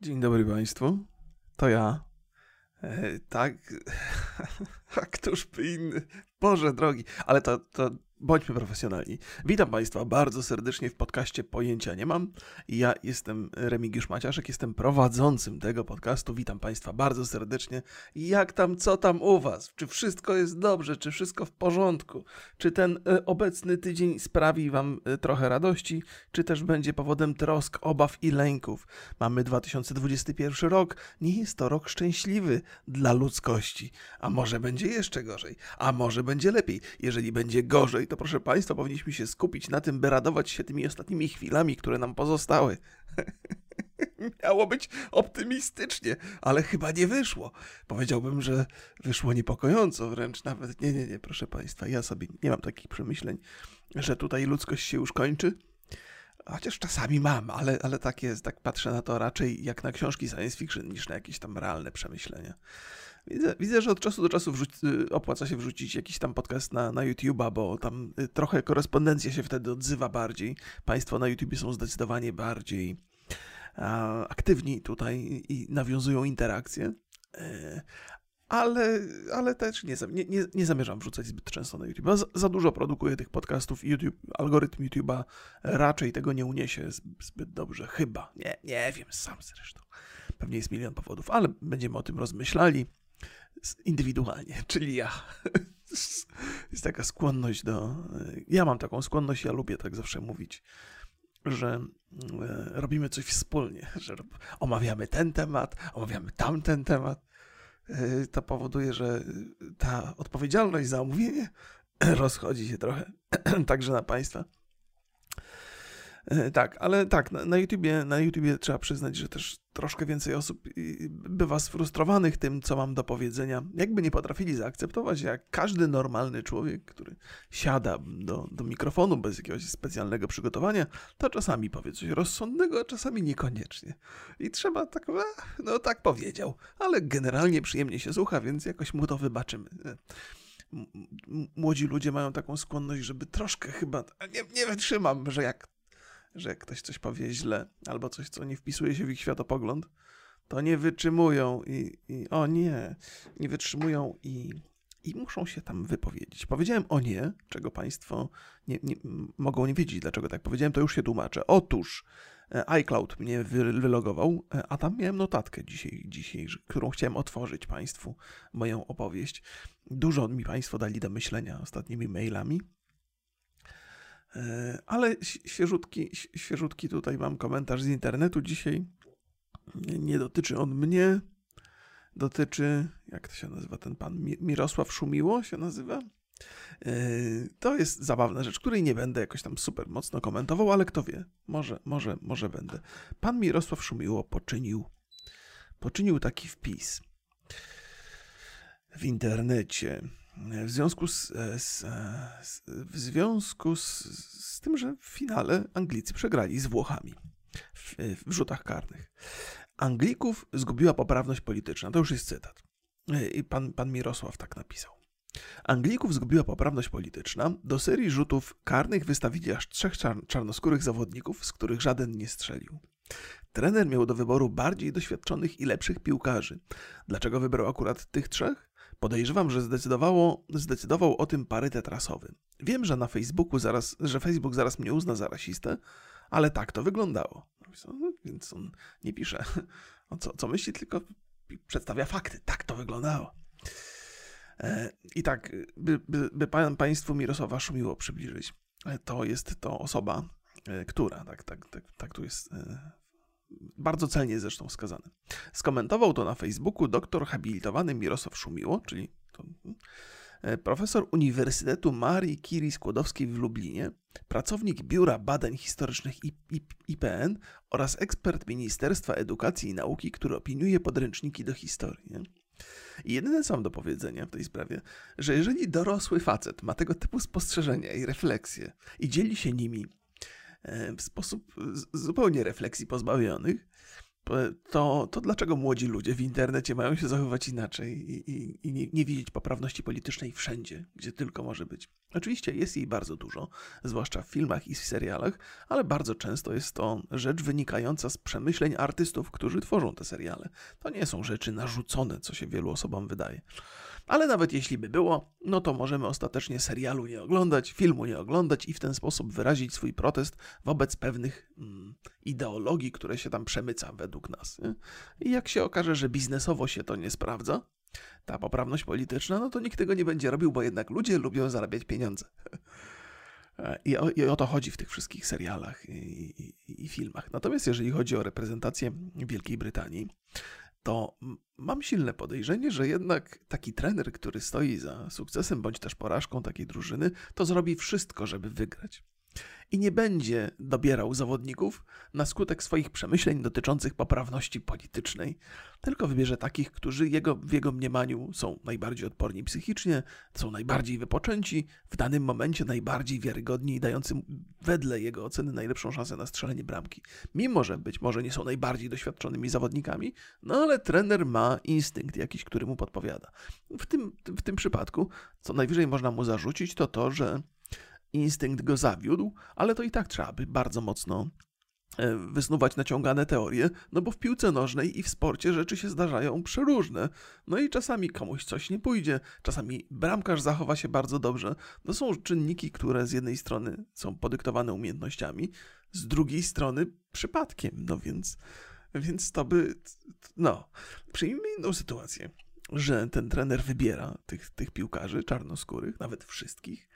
Dzień dobry Państwu. To ja. E, tak. A któż by inny? Boże drogi. Ale to, to Bądźmy profesjonalni. Witam Państwa bardzo serdecznie w podcaście Pojęcia Nie Mam. Ja jestem Remigiusz Maciaszek, jestem prowadzącym tego podcastu. Witam Państwa bardzo serdecznie. Jak tam, co tam u Was? Czy wszystko jest dobrze? Czy wszystko w porządku? Czy ten e, obecny tydzień sprawi Wam e, trochę radości? Czy też będzie powodem trosk, obaw i lęków? Mamy 2021 rok. Nie jest to rok szczęśliwy dla ludzkości. A może będzie jeszcze gorzej? A może będzie lepiej? Jeżeli będzie gorzej, to proszę Państwa, powinniśmy się skupić na tym, by radować się tymi ostatnimi chwilami, które nam pozostały. Miało być optymistycznie, ale chyba nie wyszło. Powiedziałbym, że wyszło niepokojąco, wręcz nawet. Nie, nie, nie, proszę Państwa, ja sobie nie mam takich przemyśleń, że tutaj ludzkość się już kończy. Chociaż czasami mam, ale, ale tak jest, tak patrzę na to raczej jak na książki science fiction niż na jakieś tam realne przemyślenia. Widzę, widzę, że od czasu do czasu y, opłaca się wrzucić jakiś tam podcast na, na YouTube'a, bo tam y, trochę korespondencja się wtedy odzywa bardziej. Państwo na YouTubie są zdecydowanie bardziej aktywni tutaj i nawiązują interakcje. Ale, ale też nie, nie, nie, nie zamierzam wrzucać zbyt często na YouTube. Za, za dużo produkuję tych podcastów i YouTube, algorytm YouTube'a raczej tego nie uniesie zbyt dobrze. Chyba. Nie, nie wiem, sam zresztą. Pewnie jest milion powodów, ale będziemy o tym rozmyślali indywidualnie, czyli ja. Jest taka skłonność do. Ja mam taką skłonność, ja lubię tak zawsze mówić, że e, robimy coś wspólnie, że omawiamy ten temat, omawiamy tamten temat. E, to powoduje, że ta odpowiedzialność za omówienie rozchodzi się trochę także na Państwa. E, tak, ale tak, na, na, YouTubie, na YouTubie trzeba przyznać, że też troszkę więcej osób bywa sfrustrowanych tym, co mam do powiedzenia. Jakby nie potrafili zaakceptować, jak każdy normalny człowiek, który siada do, do mikrofonu bez jakiegoś specjalnego przygotowania, to czasami powie coś rozsądnego, a czasami niekoniecznie. I trzeba tak, no tak powiedział, ale generalnie przyjemnie się słucha, więc jakoś mu to wybaczymy młodzi ludzie mają taką skłonność, żeby troszkę chyba. Nie, nie wytrzymam, że jak że ktoś coś powie źle, albo coś, co nie wpisuje się w ich światopogląd, to nie wytrzymują i, i o nie, nie wytrzymują i, i muszą się tam wypowiedzieć. Powiedziałem o nie, czego Państwo nie, nie, mogą nie wiedzieć, dlaczego tak powiedziałem, to już się tłumaczę. Otóż e, iCloud mnie wylogował, e, a tam miałem notatkę dzisiaj, dzisiaj, którą chciałem otworzyć Państwu, moją opowieść. Dużo mi Państwo dali do myślenia ostatnimi mailami. E, ale świeżutki, świeżutki tutaj mam komentarz z internetu dzisiaj. Nie dotyczy on mnie. Dotyczy, jak to się nazywa ten pan? Mirosław Szumiło się nazywa? E, to jest zabawna rzecz, której nie będę jakoś tam super mocno komentował, ale kto wie, może, może, może będę. Pan Mirosław Szumiło poczynił, poczynił taki wpis w internecie. W związku z, e, z, e, z w związku z, z, tym, że w finale Anglicy przegrali z Włochami w, w rzutach karnych. Anglików zgubiła poprawność polityczna. To już jest cytat. E, I pan, pan Mirosław tak napisał. Anglików zgubiła poprawność polityczna. Do serii rzutów karnych wystawili aż trzech czar czarnoskórych zawodników, z których żaden nie strzelił. Trener miał do wyboru bardziej doświadczonych i lepszych piłkarzy. Dlaczego wybrał akurat tych trzech? Podejrzewam, że zdecydowało, zdecydował o tym parytet rasowy. Wiem, że na Facebooku zaraz, że Facebook zaraz mnie uzna za rasistę, ale tak to wyglądało. No, więc on nie pisze, o co, co myśli, tylko przedstawia fakty. Tak to wyglądało. E, I tak, by, by, by Państwu Mirosława Szumiło przybliżyć, e, to jest to osoba, e, która, tak, tak, tak, tak tu jest bardzo celnie zresztą wskazane. Skomentował to na Facebooku doktor habilitowany Mirosław Szumiło, czyli to, e, profesor Uniwersytetu Marii Curie Skłodowskiej w Lublinie, pracownik Biura Badań Historycznych IPN oraz ekspert Ministerstwa Edukacji i Nauki, który opiniuje podręczniki do historii. I jedyne mam do powiedzenia w tej sprawie, że jeżeli dorosły facet ma tego typu spostrzeżenia i refleksje i dzieli się nimi w sposób zupełnie refleksji pozbawionych, to, to dlaczego młodzi ludzie w internecie mają się zachowywać inaczej i, i, i nie, nie, widzieć poprawności politycznej wszędzie, gdzie tylko może być? Oczywiście jest jej bardzo dużo, zwłaszcza w filmach i w serialach, ale bardzo często jest to rzecz wynikająca z przemyśleń artystów, którzy tworzą te seriale. To nie są rzeczy narzucone, co się wielu osobom wydaje. Ale nawet jeśli by było, no to możemy ostatecznie serialu nie oglądać, filmu nie oglądać i w ten sposób wyrazić swój protest wobec pewnych mm, ideologii, które się tam przemyca według nas. Nie? I jak się okaże, że biznesowo się to nie sprawdza, ta poprawność polityczna, no to nikt tego nie będzie robił, bo jednak ludzie lubią zarabiać pieniądze. I o, I o, to chodzi w tych wszystkich serialach i, i, i, filmach. Natomiast jeżeli chodzi o reprezentację Wielkiej Brytanii, to mam silne podejrzenie, że jednak taki trener, który stoi za sukcesem bądź też porażką takiej drużyny, to zrobi wszystko, żeby wygrać i nie będzie dobierał zawodników na skutek swoich przemyśleń dotyczących poprawności politycznej, tylko wybierze takich, którzy jego, w jego mniemaniu są najbardziej odporni psychicznie, są najbardziej wypoczęci, w danym momencie najbardziej wiarygodni i dający wedle jego oceny najlepszą szansę na strzelenie bramki. Mimo, że być może nie są najbardziej doświadczonymi zawodnikami, no ale trener ma instynkt jakiś, który mu podpowiada. W tym, w tym przypadku, co najwyżej można mu zarzucić, to to, że instynkt go zawiódł, ale to i tak trzeba by bardzo mocno e, wysnuwać naciągane teorie, no bo w piłce nożnej i w sporcie rzeczy się zdarzają przeróżne. No i czasami komuś coś nie pójdzie, czasami bramkarz zachowa się bardzo dobrze. To są czynniki, które z jednej strony są podyktowane umiejętnościami, z drugiej strony przypadkiem. No więc, więc to by. No, przyjmijmy inną sytuację, że ten trener wybiera tych, tych piłkarzy czarnoskórych, nawet wszystkich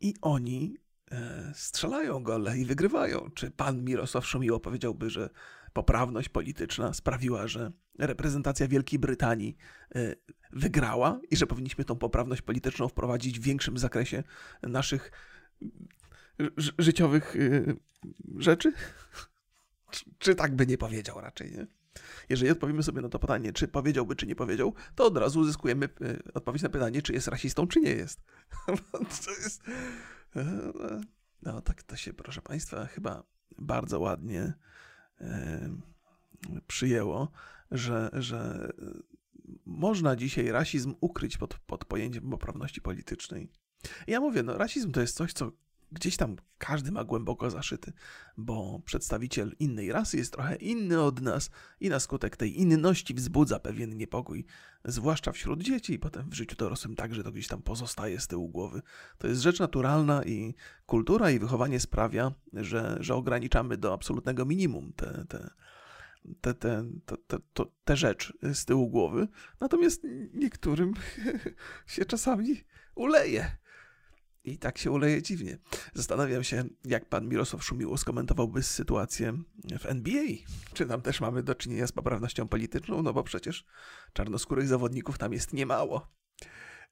i oni e, strzelają gole i wygrywają. Czy pan Mirosław Szomiło powiedziałby, że poprawność polityczna sprawiła, że reprezentacja Wielkiej Brytanii e, wygrała i że powinniśmy tą poprawność polityczną wprowadzić w większym zakresie naszych życiowych e, rzeczy? Czy, czy tak by nie powiedział raczej, nie? Jeżeli odpowiemy sobie na to pytanie, czy powiedziałby, czy nie powiedział, to od razu uzyskujemy e, odpowiedź na pytanie, czy jest rasistą, czy nie jest. to jest. E, no, tak to się, proszę Państwa, chyba bardzo ładnie e, przyjęło, że, że można dzisiaj rasizm ukryć pod, pod pojęciem poprawności politycznej. Ja mówię, no rasizm to jest coś, co gdzieś tam każdy ma głęboko zaszyty, bo przedstawiciel innej rasy jest trochę inny od nas i na skutek tej inności wzbudza pewien niepokój, zwłaszcza wśród dzieci i potem w życiu dorosłym także to gdzieś tam pozostaje z tyłu głowy. To jest rzecz naturalna i kultura i wychowanie sprawia, że, że ograniczamy do absolutnego minimum te, te, te, te, te, te, te rzecz z tyłu głowy, natomiast niektórym się czasami uleje. I tak się uleje dziwnie. Zastanawiam się, jak pan Mirosław Szumiło skomentowałby sytuację w NBA. Czy tam też mamy do czynienia z poprawnością polityczną? No bo przecież czarnoskórych zawodników tam jest niemało.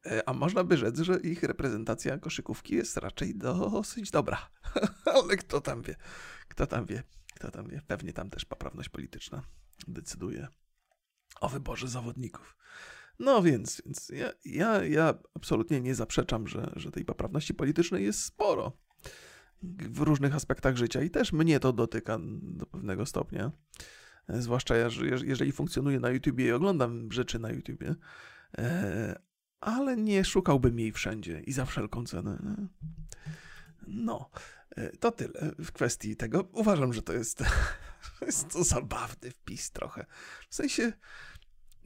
E, a można by rzec, że ich reprezentacja koszykówki jest raczej dosyć dobra. Ale kto tam wie? Kto tam wie? Kto tam wie? Pewnie tam też poprawność polityczna decyduje o wyborze zawodników. No więc, więc ja, ja, ja absolutnie nie zaprzeczam, że, że tej poprawności politycznej jest sporo w różnych aspektach życia i też mnie to dotyka do pewnego stopnia. Zwłaszcza jeżeli funkcjonuję na YouTubie i oglądam rzeczy na YouTubie, e, ale nie szukałbym jej wszędzie i za wszelką cenę. No, e, to tyle w kwestii tego. Uważam, że to jest, jest to zabawny wpis trochę. W sensie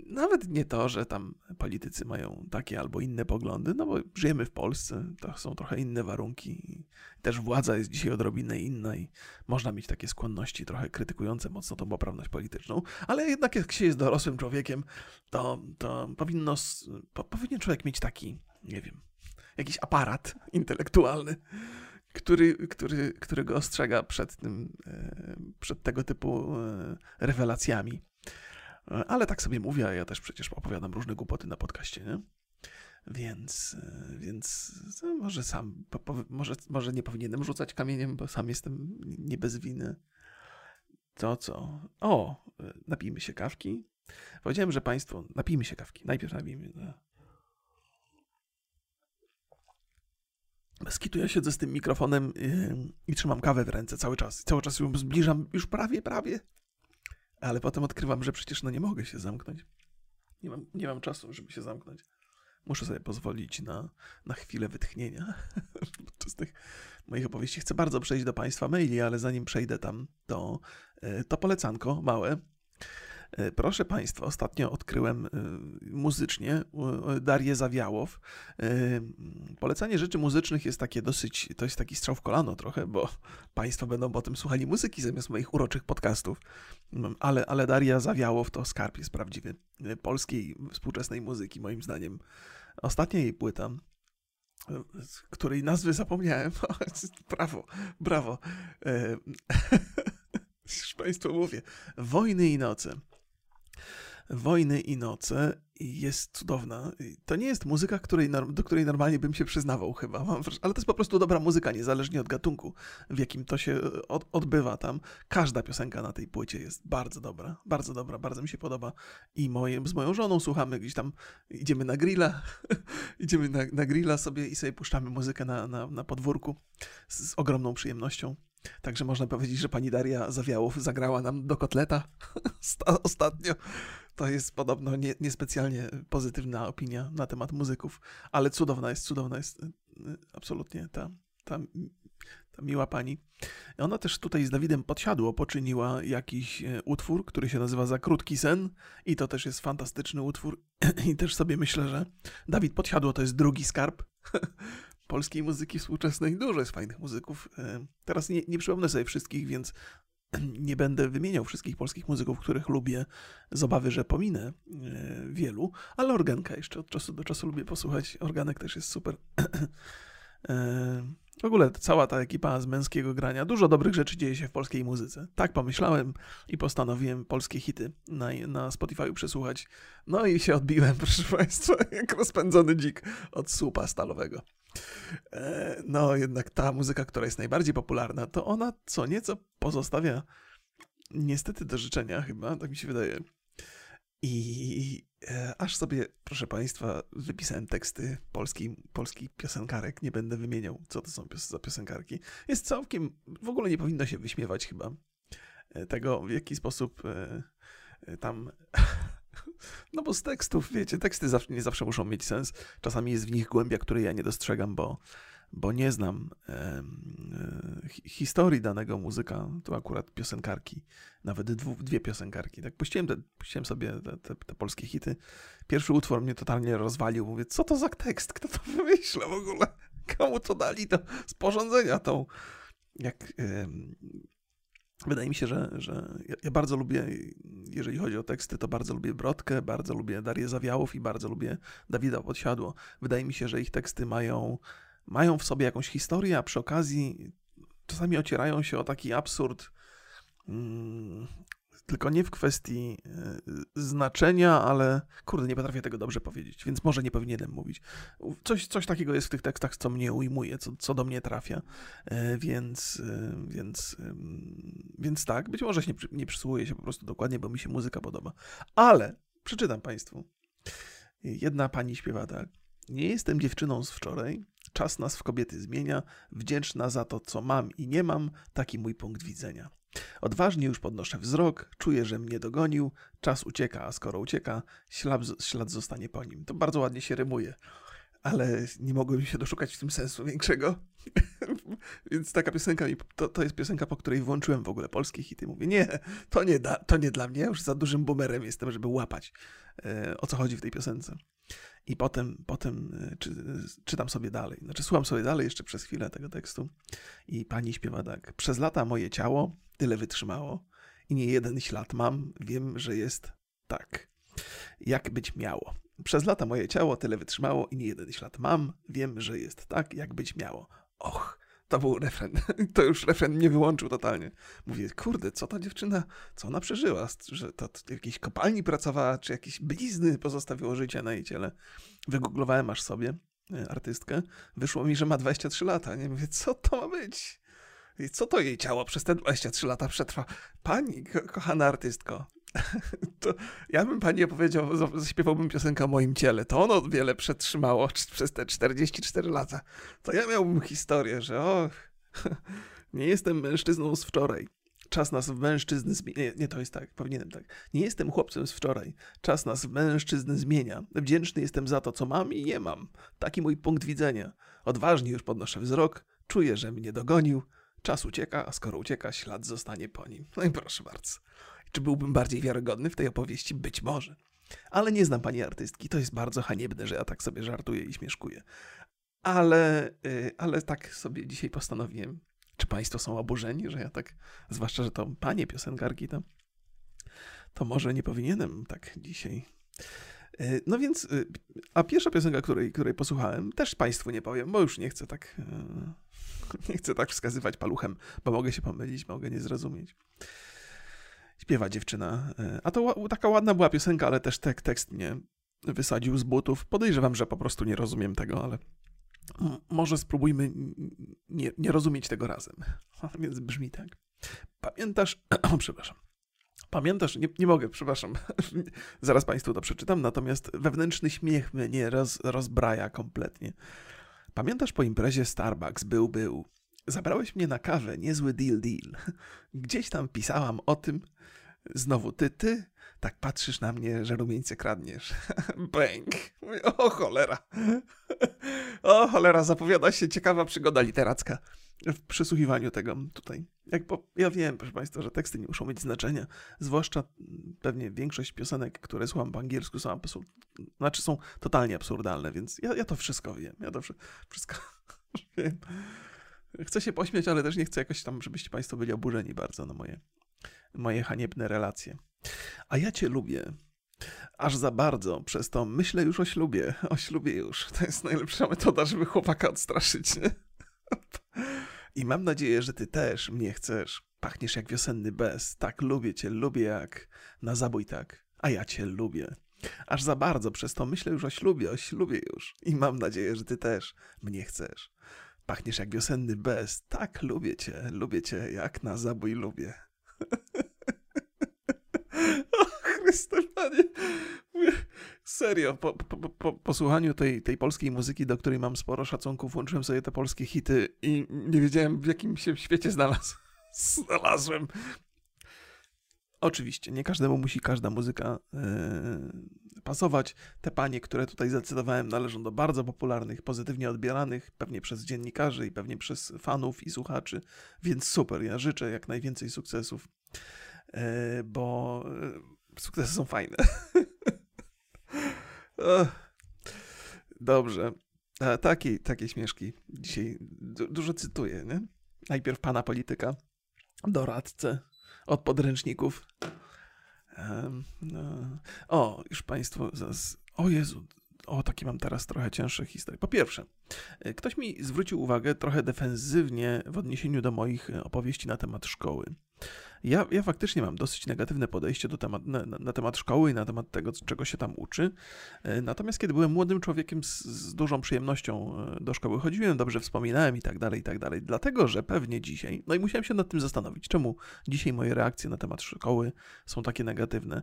nawet nie to, że tam politycy mają takie albo inne poglądy, no bo żyjemy w Polsce, to są trochę inne warunki. Też władza jest dzisiaj odrobinę inna i można mieć takie skłonności trochę krytykujące mocno tą poprawność polityczną, ale jednak jak się jest dorosłym człowiekiem, to, to powinno, po, powinien człowiek mieć taki, nie wiem, jakiś aparat intelektualny, który, który, który go ostrzega przed, tym, e, przed tego typu e, rewelacjami. Ale tak sobie mówię, a ja też przecież opowiadam różne głupoty na podcaście, nie? Więc, więc może sam, może, może nie powinienem rzucać kamieniem, bo sam jestem nie bez winy. To co? O, napijmy się kawki. Powiedziałem, że Państwo, napijmy się kawki. Najpierw napijmy. No. Bez kitu ja siedzę z tym mikrofonem i, i trzymam kawę w ręce cały czas. Cały czas ją zbliżam, już prawie, prawie ale potem odkrywam, że przecież no nie mogę się zamknąć. Nie mam, nie mam czasu, żeby się zamknąć. Muszę sobie pozwolić na, na chwilę wytchnienia podczas tych moich opowieści. Chcę bardzo przejść do Państwa maili, ale zanim przejdę tam, to, e, to polecanko małe. E, proszę Państwa, ostatnio odkryłem e, muzycznie Darię Zawiałow. Polecanie rzeczy muzycznych jest takie dosyć, to jest taki strzał w kolano trochę, bo Państwo będą potem słuchali muzyki zamiast moich uroczych podcastów. Mm, ale, ale Daria Zawiałow to skarb jest prawdziwy polskiej współczesnej muzyki, moim zdaniem. Ostatnia jej płyta, której nazwy zapomniałem. brawo, brawo. E, już Państwu mówię. Wojny i noce. Wojny i noce jest cudowna. To nie jest muzyka, której, do której normalnie bym się przyznawał chyba, ale to jest po prostu dobra muzyka, niezależnie od gatunku, w jakim to się e, od, odbywa tam. Każda piosenka na tej płycie jest bardzo dobra, bardzo dobra, bardzo mi się podoba i moje, z moją żoną słuchamy gdzieś tam, idziemy na grilla, idziemy na, na grilla sobie i sobie puszczamy muzykę na, na, na podwórku z, z ogromną przyjemnością. Także można powiedzieć, że pani Daria Zawiałów zagrała nam do kotleta ostatnio. To jest podobno nie, niespecjalnie pozytywna opinia na temat muzyków, ale cudowna jest, cudowna jest y, y, absolutnie ta, ta, ta miła pani. Ona też tutaj z Dawidem Podsiadło poczyniła jakiś y, utwór, który się nazywa Za krótki sen i to też jest fantastyczny utwór i też sobie myślę, że Dawid Podsiadło to jest drugi skarb polskiej muzyki współczesnej. Dużo jest fajnych muzyków. Teraz nie, nie przypomnę sobie wszystkich, więc nie będę wymieniał wszystkich polskich muzyków, których lubię, z obawy, że pominę e, wielu, ale organka jeszcze od czasu do czasu lubię posłuchać. Organek też jest super. E, w ogóle cała ta ekipa z męskiego grania, dużo dobrych rzeczy dzieje się w polskiej muzyce. Tak pomyślałem i postanowiłem polskie hity na, na Spotify przesłuchać. No i się odbiłem, proszę Państwa, jak rozpędzony dzik od słupa stalowego. E, no jednak ta muzyka, która jest najbardziej popularna, to ona co nieco pozostawia niestety do życzenia chyba, tak mi się wydaje. I e, aż sobie, proszę Państwa, wypisałem teksty polskich piosenkarek. Nie będę wymieniał, co to są pios za piosenkarki. Jest całkiem, w ogóle nie powinno się wyśmiewać chyba e, tego, w jaki sposób e, e tam No bo z tekstów, wiecie, teksty zawsze, nie zawsze muszą mieć sens. Czasami jest w nich głębia, której ja nie dostrzegam, bo, bo nie znam e, historii danego muzyka. Tu akurat piosenkarki, nawet dwu, dwie piosenkarki. Tak puściłem, te, puściłem sobie te, te, te, polskie hity. Pierwszy utwór mnie totalnie rozwalił. Mówię, co to za tekst? Kto to wymyśla w ogóle? Komu to dali to sporządzenia tą jak Wydaje mi się, że, że ja, bardzo lubię, jeżeli chodzi o teksty, to bardzo lubię Brodkę, bardzo lubię Darię Zawiałów i bardzo lubię Dawida Podsiadło. Wydaje mi się, że ich teksty mają, mają w sobie jakąś historię, a przy okazji czasami ocierają się o taki absurd, mm, tylko nie w kwestii e, znaczenia, ale kurde, nie potrafię tego dobrze powiedzieć, więc może nie powinienem mówić. Coś, coś takiego jest w tych tekstach, co mnie ujmuje, co, co do mnie trafia, e, więc, e, więc, więc tak, być może się nie, nie przysłuchuję się po prostu dokładnie, bo mi się muzyka podoba. Ale przeczytam Państwu. Jedna pani śpiewa tak. Nie jestem dziewczyną z wczoraj, czas nas w kobiety zmienia, wdzięczna za to, co mam i nie mam, taki mój punkt widzenia. Odważnie już podnoszę wzrok, czuję, że mnie dogonił, czas ucieka, a skoro ucieka, ślad, ślad zostanie po nim. To bardzo ładnie się rymuje, ale nie mogłem się doszukać w tym sensu większego. Więc taka piosenka, to, to jest piosenka, po której włączyłem w ogóle polskie hity. Mówię, nie, to nie, da, to nie dla mnie, już za dużym boomerem jestem, żeby łapać, e, o co chodzi w tej piosence. I potem, potem e, czy, czytam sobie dalej. Znaczy, słucham sobie dalej jeszcze przez chwilę tego tekstu. I pani śpiewa tak. Przez lata moje ciało tyle wytrzymało i nie jeden ślad mam. Wiem, że jest tak, jak być miało. Przez lata moje ciało tyle wytrzymało i nie jeden ślad mam. Wiem, że jest tak, jak być miało. Och, to był refren. To już refren mnie wyłączył totalnie. Mówię, kurde, co ta dziewczyna, co ona przeżyła? Że to w jakiejś kopalni pracowała, czy jakieś blizny pozostawiło życie na jej ciele. Wygooglowałem aż sobie e, artystkę. Wyszło mi, że ma 23 lata. Nie mówię, co to ma być? I co to jej ciało przez te 23 lata przetrwa? Pani, ko kochana artystko, to ja bym pani opowiedział, zaśpiewałbym piosenkę o moim ciele. To ono wiele przetrzymało przez te 44 lata. To ja miałbym historię, że och, nie jestem mężczyzną z wczoraj. Czas nas w mężczyzny zmienia. Nie, nie, to jest tak, powinienem tak. Nie jestem chłopcem z wczoraj. Czas nas w mężczyzny zmienia. Wdzięczny jestem za to, co mam i nie mam. Taki mój punkt widzenia. Odważnie już podnoszę wzrok. Czuję, że mnie dogonił. Czas ucieka, a skoro ucieka, ślad zostanie po nim. No i proszę bardzo. Czy byłbym bardziej wiarygodny w tej opowieści? Być może. Ale nie znam pani artystki. To jest bardzo haniebne, że ja tak sobie żartuję i śmieszkuję. Ale, yy, ale tak sobie dzisiaj postanowiłem. Czy państwo są oburzeni, że ja tak, zwłaszcza, że to panie piosenkarki, to, to może nie powinienem tak dzisiaj. Yy, no więc, yy, a pierwsza piosenka, której, której posłuchałem, też państwu nie powiem, bo już nie chcę tak, nie chcę tak wskazywać paluchem, bo mogę się pomylić, mogę nie zrozumieć śpiewa dziewczyna. E, a to taka ładna była piosenka, ale też tek, tekst mnie wysadził z butów. Podejrzewam, że po prostu nie rozumiem tego, ale może spróbujmy nie, nie rozumieć tego razem. Więc brzmi tak. Pamiętasz. O, przepraszam. Pamiętasz, nie, nie mogę, przepraszam, zaraz Państwu to przeczytam, natomiast wewnętrzny śmiech mnie roz, rozbraja kompletnie. Pamiętasz po imprezie Starbucks, był, był. Zabrałeś mnie na kawę, niezły deal, deal. Gdzieś tam pisałam o tym, Znowu ty, ty? Tak patrzysz na mnie, że rumieńce kradniesz. Bęk. O cholera. O cholera, zapowiada się ciekawa przygoda literacka w przysłuchiwaniu tego tutaj. Jak po, ja wiem, proszę Państwa, że teksty nie muszą mieć znaczenia, zwłaszcza pewnie większość piosenek, które słucham po angielsku są absurd, znaczy są totalnie absurdalne, więc ja, ja to wszystko wiem. Ja to wszystko wiem. Chcę się pośmiać, ale też nie chcę jakoś tam, żebyście Państwo byli oburzeni bardzo na moje moje haniebne relacje. A ja cię lubię. Aż za bardzo, przez to myślę już o ślubie. O ślubie już. To jest najlepsza metoda, żeby chłopaka odstraszyć. I mam nadzieję, że ty też mnie chcesz. Pachniesz jak wiosenny bez. Tak, lubię cię, lubię jak na zabój tak. A ja cię lubię. Aż za bardzo, przez to myślę już o ślubie, o ślubie już. I mam nadzieję, że ty też mnie chcesz. Pachniesz jak wiosenny bez. Tak, lubię cię, lubię cię jak na zabój lubię. o Chryste, panie. Serio, po, po, po, po, słuchaniu tej, tej polskiej muzyki, do której mam sporo szacunków, włączyłem sobie te polskie hity i nie wiedziałem, w jakim się świecie znalazł. znalazłem. Oczywiście, nie każdemu musi każda muzyka yy, pasować. Te panie, które tutaj zacytowałem, należą do bardzo popularnych, pozytywnie odbieranych, pewnie przez dziennikarzy i pewnie przez fanów i słuchaczy, więc super. Ja życzę jak najwięcej sukcesów, yy, bo yy, sukcesy są fajne. Dobrze. Takie, takie śmieszki dzisiaj du dużo cytuję, nie? Najpierw pana polityka, doradcę, od podręczników. No. O, już Państwo. O Jezu, o, takie mam teraz trochę cięższe historie. Po pierwsze, e, ktoś mi zwrócił uwagę trochę defensywnie w odniesieniu do moich e, opowieści na temat szkoły. Ja, ja faktycznie mam dosyć negatywne podejście do temat, na, na, temat szkoły i na temat tego, czego się tam uczy. E, natomiast kiedy byłem młodym człowiekiem z, z dużą przyjemnością do szkoły chodziłem, dobrze wspominałem i tak dalej, i tak dalej. Dlatego, że pewnie dzisiaj, no i musiałem się nad tym zastanowić, czemu dzisiaj moje reakcje na temat szkoły są takie negatywne.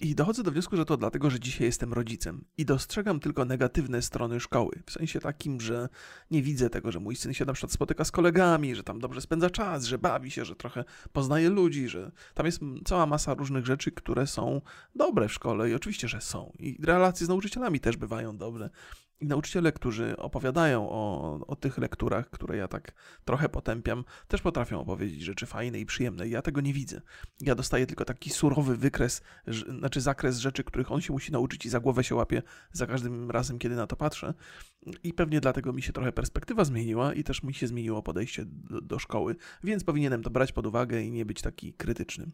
I dochodzę do wniosku, że to dlatego, że dzisiaj jestem rodzicem i dostrzegam tylko negatywne strony szkoły. W sensie takim, że nie widzę tego, że mój syn się na przykład spotyka z kolegami, że tam dobrze spędza czas, że bawi się, że trochę poznaje ludzi, że tam jest cała masa różnych rzeczy, które są dobre w szkole i oczywiście, że są. I relacje z nauczycielami też bywają dobre. I nauczyciele, którzy opowiadają o, o tych lekturach, które ja tak trochę potępiam, też potrafią opowiedzieć rzeczy fajne i przyjemne. Ja tego nie widzę. Ja dostaję tylko taki surowy wykres, znaczy zakres rzeczy, których on się musi nauczyć i za głowę się łapie za każdym razem, kiedy na to patrzę. I pewnie dlatego mi się trochę perspektywa zmieniła i też mi się zmieniło podejście do, do szkoły, więc powinienem to brać pod uwagę i nie być taki krytyczny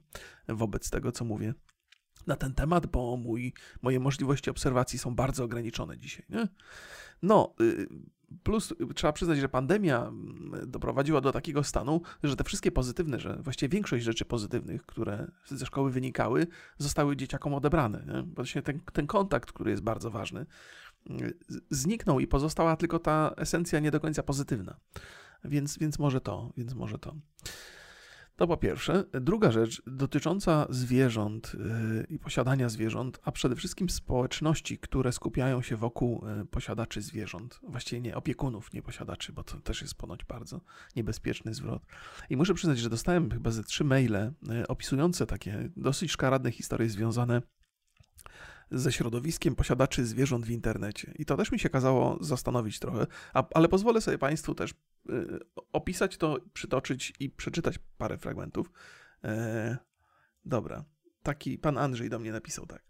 wobec tego, co mówię na ten temat, bo mój, moje możliwości obserwacji są bardzo ograniczone dzisiaj. Nie? No, y, plus trzeba przyznać, że pandemia mm, doprowadziła do takiego stanu, że te wszystkie pozytywne, że właściwie większość rzeczy pozytywnych, które ze szkoły wynikały, zostały dzieciakom odebrane. Nie? Właśnie ten, ten kontakt, który jest bardzo ważny, y, zniknął i pozostała tylko ta esencja nie do końca pozytywna. Więc, więc może to, więc może to. To po pierwsze. Druga rzecz dotycząca zwierząt yy, i posiadania zwierząt, a przede wszystkim społeczności, które skupiają się wokół yy, posiadaczy zwierząt. Właściwie nie opiekunów, nie posiadaczy, bo to też jest ponoć bardzo niebezpieczny zwrot. I muszę przyznać, że dostałem chyba ze trzy maile yy, opisujące takie dosyć szkaradne historie związane ze środowiskiem posiadaczy zwierząt w internecie. I to też mi się kazało zastanowić trochę, a, ale pozwolę sobie Państwu też y, opisać to, przytoczyć i przeczytać parę fragmentów. E, dobra, taki pan Andrzej do mnie napisał tak.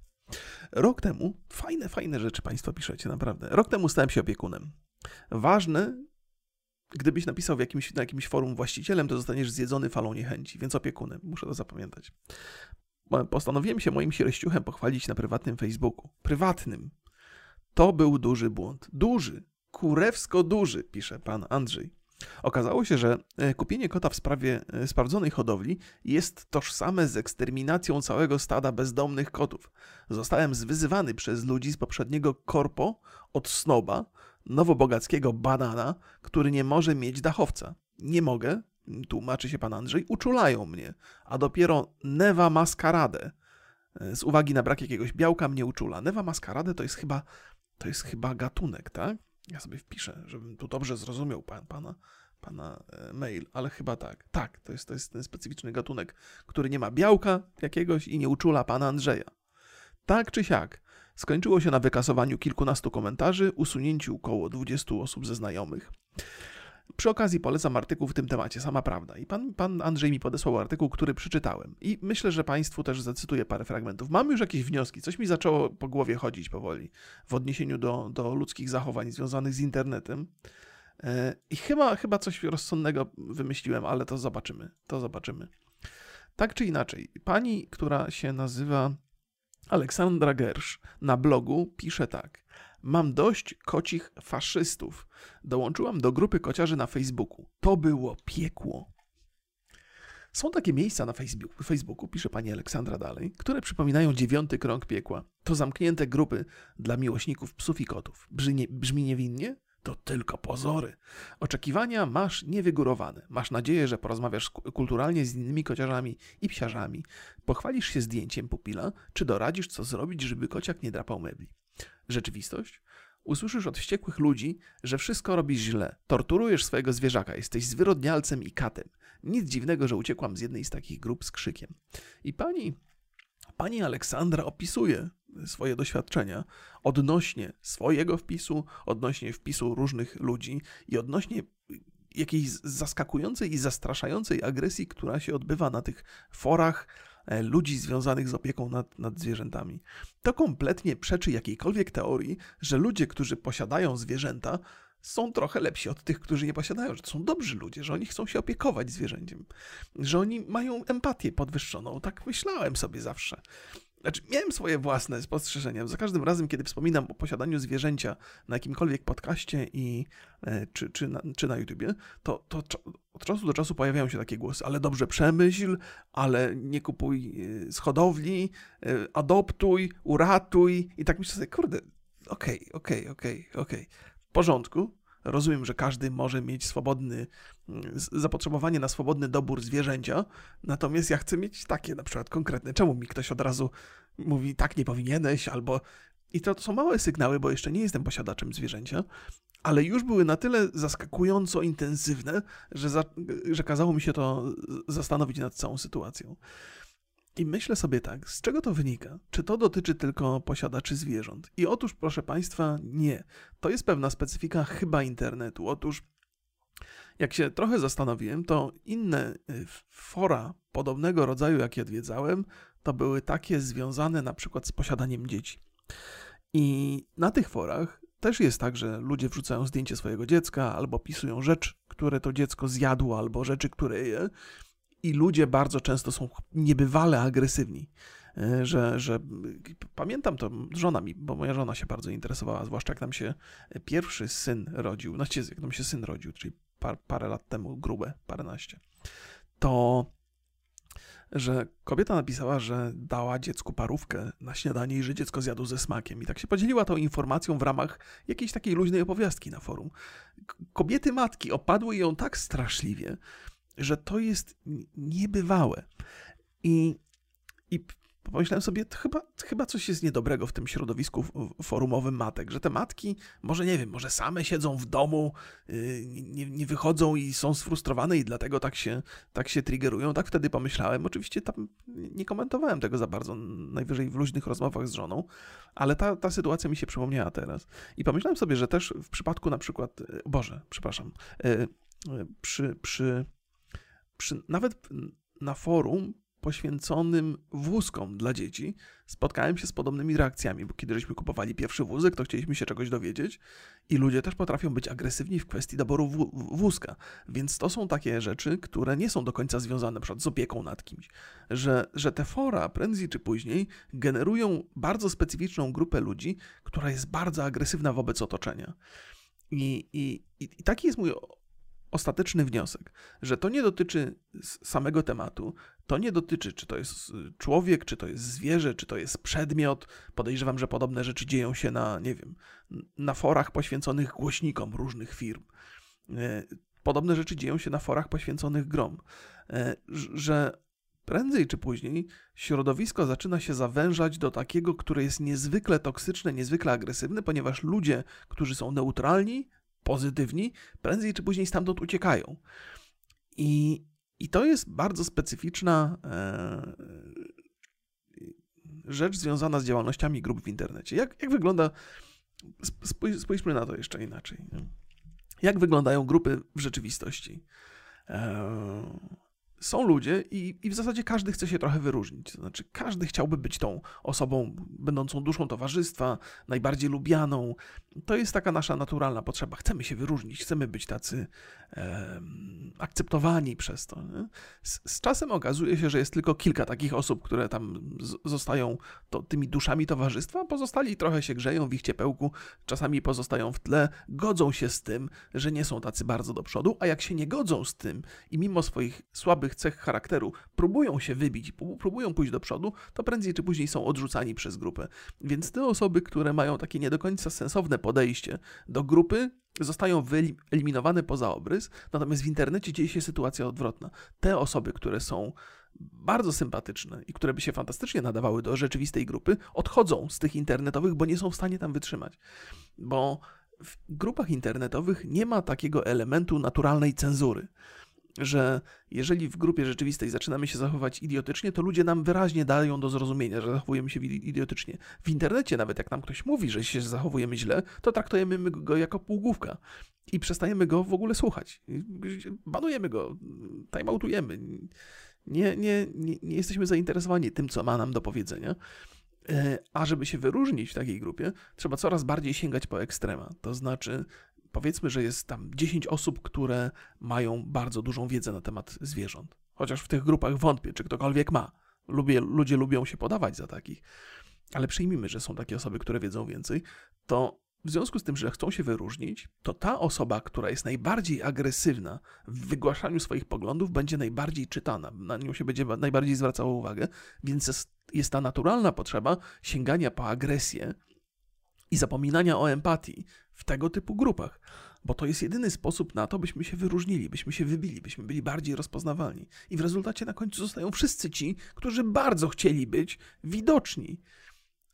Rok temu, fajne, fajne rzeczy Państwo piszecie, naprawdę. Rok temu stałem się opiekunem. Ważne, gdybyś napisał w jakimś, na jakimś forum właścicielem, to zostaniesz zjedzony falą niechęci, więc opiekunem. Muszę to zapamiętać postanowiłem się moim siereściuchem pochwalić na prywatnym Facebooku. Prywatnym. To był duży błąd. Duży. Kurewsko duży, pisze pan Andrzej. Okazało się, że e, kupienie kota w sprawie e, sprawdzonej hodowli jest tożsame z eksterminacją całego stada bezdomnych kotów. Zostałem zwyzywany przez ludzi z poprzedniego korpo od snoba, nowobogackiego banana, który nie może mieć dachowca. Nie mogę, tłumaczy się pan Andrzej, uczulają mnie, a dopiero Newa Maskaradę z uwagi na brak jakiegoś białka mnie uczula. Newa Maskaradę to jest chyba, to jest chyba gatunek, tak? Ja sobie wpiszę, żebym tu dobrze zrozumiał pan, pana, pana e, mail, ale chyba tak. Tak, to jest, to jest ten specyficzny gatunek, który nie ma białka jakiegoś i nie uczula pana Andrzeja. Tak czy siak, skończyło się na wykasowaniu kilkunastu komentarzy, usunięciu około 20 osób ze znajomych. Przy okazji polecam artykuł w tym temacie, sama prawda. I pan, pan Andrzej mi podesłał artykuł, który przeczytałem. I myślę, że Państwu też zacytuję parę fragmentów. Mam już jakieś wnioski, coś mi zaczęło po głowie chodzić powoli w odniesieniu do, do ludzkich zachowań związanych z internetem. E, I chyba, chyba coś rozsądnego wymyśliłem, ale to zobaczymy. To zobaczymy. Tak czy inaczej, pani, która się nazywa Aleksandra Gersz na blogu pisze tak. Mam dość kocich faszystów. Dołączyłam do grupy kociarzy na Facebooku. To było piekło. Są takie miejsca na Facebooku, Facebooku, pisze pani Aleksandra dalej, które przypominają dziewiąty krąg piekła. To zamknięte grupy dla miłośników psów i kotów. Brzmi, brzmi niewinnie? To tylko pozory. Oczekiwania masz niewygórowane. Masz nadzieję, że porozmawiasz kulturalnie z innymi kociarzami i psiarzami. Pochwalisz się zdjęciem pupila, czy doradzisz, co zrobić, żeby kociak nie drapał mebli rzeczywistość, usłyszysz od wściekłych ludzi, że wszystko robisz źle, torturujesz swojego zwierzaka, jesteś zwyrodnialcem i katem. Nic dziwnego, że uciekłam z jednej z takich grup z krzykiem. I pani, pani Aleksandra opisuje swoje doświadczenia odnośnie swojego wpisu, odnośnie wpisu różnych ludzi i odnośnie jakiejś zaskakującej i zastraszającej agresji, która się odbywa na tych forach, ludzi związanych z opieką nad, nad zwierzętami. To kompletnie przeczy jakiejkolwiek teorii, że ludzie, którzy posiadają zwierzęta, są trochę lepsi od tych, którzy nie posiadają, że to są dobrzy ludzie, że oni chcą się opiekować zwierzęciem, że oni mają empatię podwyższoną. Tak myślałem sobie zawsze. Znaczy, miałem swoje własne spostrzeżenia. Za każdym razem, kiedy wspominam o posiadaniu zwierzęcia na jakimkolwiek podcaście i, e, czy, czy, na, czy na YouTubie, to, to od czasu do czasu pojawiają się takie głosy, ale dobrze przemyśl, ale nie kupuj e, z hodowli, e, adoptuj, uratuj. I tak myślę sobie, kurde, okej, okay, okej, okay, okej, okay, okej. W porządku, Rozumiem, że każdy może mieć swobodny, mm, zapotrzebowanie na swobodny dobór zwierzęcia, natomiast ja chcę mieć takie na przykład konkretne. Czemu mi ktoś od razu mówi, tak nie powinieneś, albo. I to, to są małe sygnały, bo jeszcze nie jestem posiadaczem zwierzęcia, ale już były na tyle zaskakująco intensywne, że, za, że kazało mi się to zastanowić nad całą sytuacją. I myślę sobie tak, z czego to wynika? Czy to dotyczy tylko posiadaczy zwierząt? I otóż, proszę Państwa, nie. To jest pewna specyfika chyba internetu. Otóż, jak się trochę zastanowiłem, to inne y, fora podobnego rodzaju, jakie odwiedzałem, to były takie związane na przykład z posiadaniem dzieci. I na tych forach też jest tak, że ludzie wrzucają zdjęcie swojego dziecka albo pisują rzecz, które to dziecko zjadło, albo rzeczy, które je i ludzie bardzo często są niebywale agresywni. E, że, że pamiętam to żona mi, bo moja żona się bardzo interesowała, zwłaszcza jak nam się pierwszy syn rodził, znaczy jak nam się syn rodził, czyli par, parę lat temu, grube, paręnaście, to że kobieta napisała, że dała dziecku parówkę na śniadanie i że dziecko zjadło ze smakiem. I tak się podzieliła tą informacją w ramach jakiejś takiej luźnej opowiastki na forum. Kobiety matki opadły ją tak straszliwie, że to jest niebywałe. I, i pomyślałem sobie, chyba, chyba coś jest niedobrego w tym środowisku forumowym matek, że te matki, może nie wiem, może same siedzą w domu, yy, nie, nie wychodzą i są sfrustrowane i dlatego tak się, tak się triggerują. Tak wtedy pomyślałem. Oczywiście tam nie komentowałem tego za bardzo, najwyżej w luźnych rozmowach z żoną, ale ta, ta sytuacja mi się przypomniała teraz. I pomyślałem sobie, że też w przypadku na przykład, yy, Boże, przepraszam, yy, przy, przy, przy nawet na forum poświęconym wózkom dla dzieci, spotkałem się z podobnymi reakcjami, bo kiedy żeśmy kupowali pierwszy wózek, to chcieliśmy się czegoś dowiedzieć i ludzie też potrafią być agresywni w kwestii doboru wózka. Więc to są takie rzeczy, które nie są do końca związane przykład, z opieką nad kimś. Że, że te fora prędzej czy później generują bardzo specyficzną grupę ludzi, która jest bardzo agresywna wobec otoczenia. I, i, i taki jest mój ostateczny wniosek, że to nie dotyczy samego tematu, to nie dotyczy, czy to jest człowiek, czy to jest zwierzę, czy to jest przedmiot. Podejrzewam, że podobne rzeczy dzieją się na, nie wiem, na forach poświęconych głośnikom różnych firm. E, podobne rzeczy dzieją się na forach poświęconych grom. E, że prędzej czy później środowisko zaczyna się zawężać do takiego, które jest niezwykle toksyczne, niezwykle agresywne, ponieważ ludzie, którzy są neutralni, pozytywni, prędzej czy później stamtąd uciekają. I, i to jest bardzo specyficzna e, rzecz związana z działalnościami grup w internecie. Jak, jak wygląda, spójrzmy na to jeszcze inaczej. Jak wyglądają grupy w rzeczywistości? E, są ludzie i, i w zasadzie każdy chce się trochę wyróżnić. To znaczy, każdy chciałby być tą osobą będącą duszą towarzystwa, najbardziej lubianą. To jest taka nasza naturalna potrzeba. Chcemy się wyróżnić, chcemy być tacy e, akceptowani przez to. Z, z, czasem okazuje się, że jest tylko kilka takich osób, które tam z, zostają to, tymi duszami towarzystwa, pozostali trochę się grzeją w ich ciepełku, czasami pozostają w tle, godzą się z tym, że nie są tacy bardzo do przodu, a jak się nie godzą z tym i mimo swoich słabych cech charakteru próbują się wybić, próbują pójść do przodu, to prędzej czy później są odrzucani przez grupę. Więc te osoby, które mają takie nie do końca sensowne podejście do grupy, zostają wyeliminowane poza obrys, natomiast w internecie dzieje się sytuacja odwrotna. Te osoby, które są bardzo sympatyczne i które by się fantastycznie nadawały do rzeczywistej grupy, odchodzą z tych internetowych, bo nie są w stanie tam wytrzymać. Bo w grupach internetowych nie ma takiego elementu naturalnej cenzury że jeżeli w grupie rzeczywistej zaczynamy się zachowywać idiotycznie, to ludzie nam wyraźnie dają do zrozumienia, że zachowujemy się idiotycznie. W internecie nawet jak nam ktoś mówi, że się zachowujemy źle, to traktujemy go jako półgłówka i przestajemy go w ogóle słuchać. Banujemy go, timeoutujemy. Nie, nie, nie, nie jesteśmy zainteresowani tym, co ma nam do powiedzenia. E, a żeby się wyróżnić w takiej grupie, trzeba coraz bardziej sięgać po ekstrema. To znaczy powiedzmy, że jest tam 10 osób, które mają bardzo dużą wiedzę na temat zwierząt. Chociaż w tych grupach wątpię, czy ktokolwiek ma. Lubię, ludzie lubią się podawać za takich. Ale przyjmijmy, że są takie osoby, które wiedzą więcej, to w związku z tym, że chcą się wyróżnić, to ta osoba, która jest najbardziej agresywna w wygłaszaniu swoich poglądów, będzie najbardziej czytana, na nią się będzie najbardziej zwracało uwagę, więc jest, ta naturalna potrzeba sięgania po agresję i zapominania o empatii w tego typu grupach, bo to jest jedyny sposób na to, byśmy się wyróżnili, byśmy się wybili, byśmy byli bardziej rozpoznawalni. I w rezultacie na końcu zostają wszyscy ci, którzy bardzo chcieli być widoczni.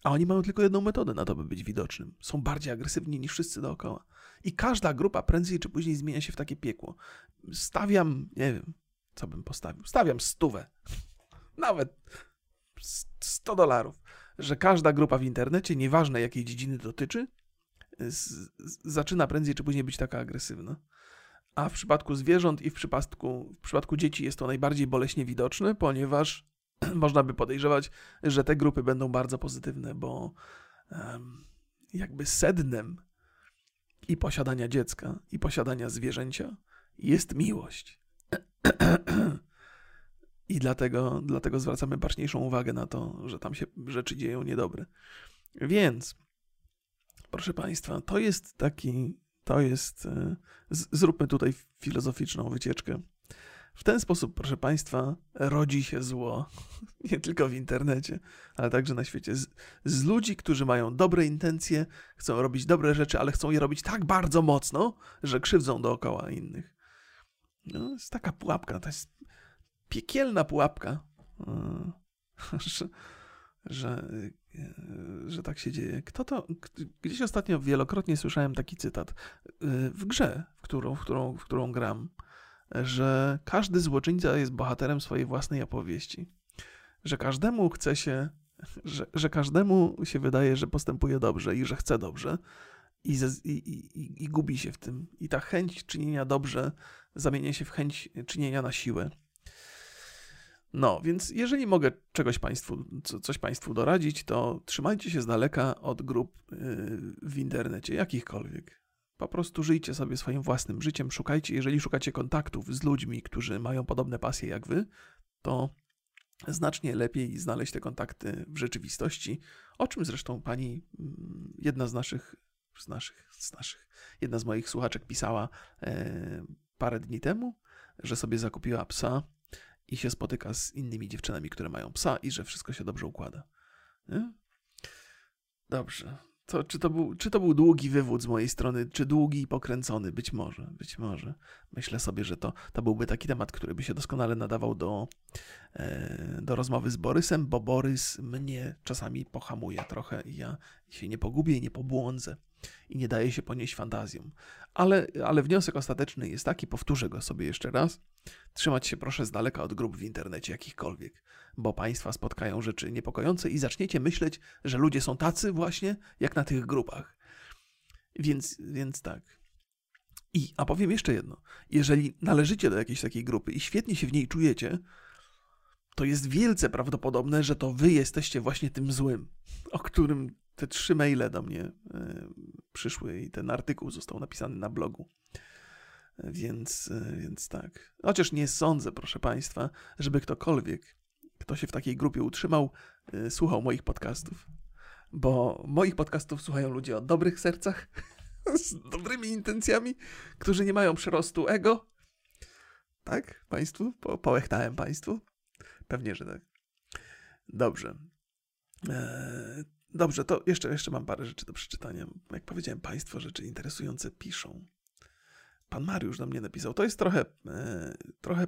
A oni mają tylko jedną metodę na to, by być widocznym. Są bardziej agresywni niż wszyscy dookoła. I każda grupa prędzej czy później zmienia się w takie piekło. Stawiam, nie wiem, co bym postawił. Stawiam stówę. Nawet 100 dolarów że każda grupa w internecie, nieważne jakiej dziedziny dotyczy, zaczyna prędzej czy później być taka agresywna. A w przypadku zwierząt i w przypadku, w przypadku dzieci jest to najbardziej boleśnie widoczne, ponieważ można by podejrzewać, że te grupy będą bardzo pozytywne, bo jakby sednem i posiadania dziecka, i posiadania zwierzęcia jest miłość. I dlatego, dlatego zwracamy baczniejszą uwagę na to, że tam się rzeczy dzieją niedobre. Więc, proszę Państwa, to jest taki, to jest, e, zróbmy tutaj filozoficzną wycieczkę. W ten sposób, proszę Państwa, rodzi się zło. Nie tylko w internecie, ale także na świecie. Z, z, ludzi, którzy mają dobre intencje, chcą robić dobre rzeczy, ale chcą je robić tak bardzo mocno, że krzywdzą dookoła innych. No, jest taka pułapka, to jest piekielna pułapka, e, że, że, że tak się dzieje. Kto to? Gdzieś ostatnio wielokrotnie słyszałem taki cytat w grze, w którą, w którą, w którą gram, że każdy złoczyńca jest bohaterem swojej własnej opowieści. Że każdemu chce się, że, że każdemu się wydaje, że postępuje dobrze i że chce dobrze, i, i, i, i gubi się w tym. I ta chęć czynienia dobrze zamienia się w chęć czynienia na siłę. No, więc jeżeli mogę czegoś państwu, coś Państwu doradzić, to trzymajcie się z daleka od grup y, w internecie, jakichkolwiek. Po prostu żyjcie sobie swoim własnym życiem, szukajcie, jeżeli szukacie kontaktów z ludźmi, którzy mają podobne pasje jak wy, to znacznie lepiej znaleźć te kontakty w rzeczywistości, o czym zresztą pani, mm, jedna z naszych, z naszych, z naszych jedna z moich słuchaczek pisała e, parę dni temu, że sobie zakupiła psa i się spotyka z innymi dziewczynami, które mają psa i że wszystko się dobrze układa. Nie? Dobrze. To, czy, to był, czy to był długi wywód z mojej strony, czy długi i pokręcony? Być może, być może. Myślę sobie, że to, to byłby taki temat, który by się doskonale nadawał do, e, do rozmowy z Borysem, bo Borys mnie czasami pohamuje trochę i ja się nie pogubię nie pobłądzę i nie daje się ponieść fantazjom. Ale, ale wniosek ostateczny jest taki, powtórzę go sobie jeszcze raz. Trzymać się proszę z daleka od grup w internecie jakichkolwiek, bo Państwa spotkają rzeczy niepokojące i zaczniecie myśleć, że ludzie są tacy właśnie jak na tych grupach. Więc, więc tak. I, a powiem jeszcze jedno. Jeżeli należycie do jakiejś takiej grupy i świetnie się w niej czujecie, to jest wielce prawdopodobne, że to wy jesteście właśnie tym złym, o którym te trzy maile do mnie y, przyszły i ten artykuł został napisany na blogu. Więc, y, więc tak. Chociaż nie sądzę, proszę Państwa, żeby ktokolwiek, kto się w takiej grupie utrzymał, y, słuchał moich podcastów. Bo moich podcastów słuchają ludzie o dobrych sercach, z dobrymi intencjami, którzy nie mają przerostu ego. Tak, Państwu? Po, połechtałem Państwu? Pewnie, że tak. Dobrze. Eee, Dobrze, to jeszcze, jeszcze mam parę rzeczy do przeczytania. Jak powiedziałem, Państwo rzeczy interesujące piszą. Pan Mariusz do mnie napisał. To jest trochę, e, trochę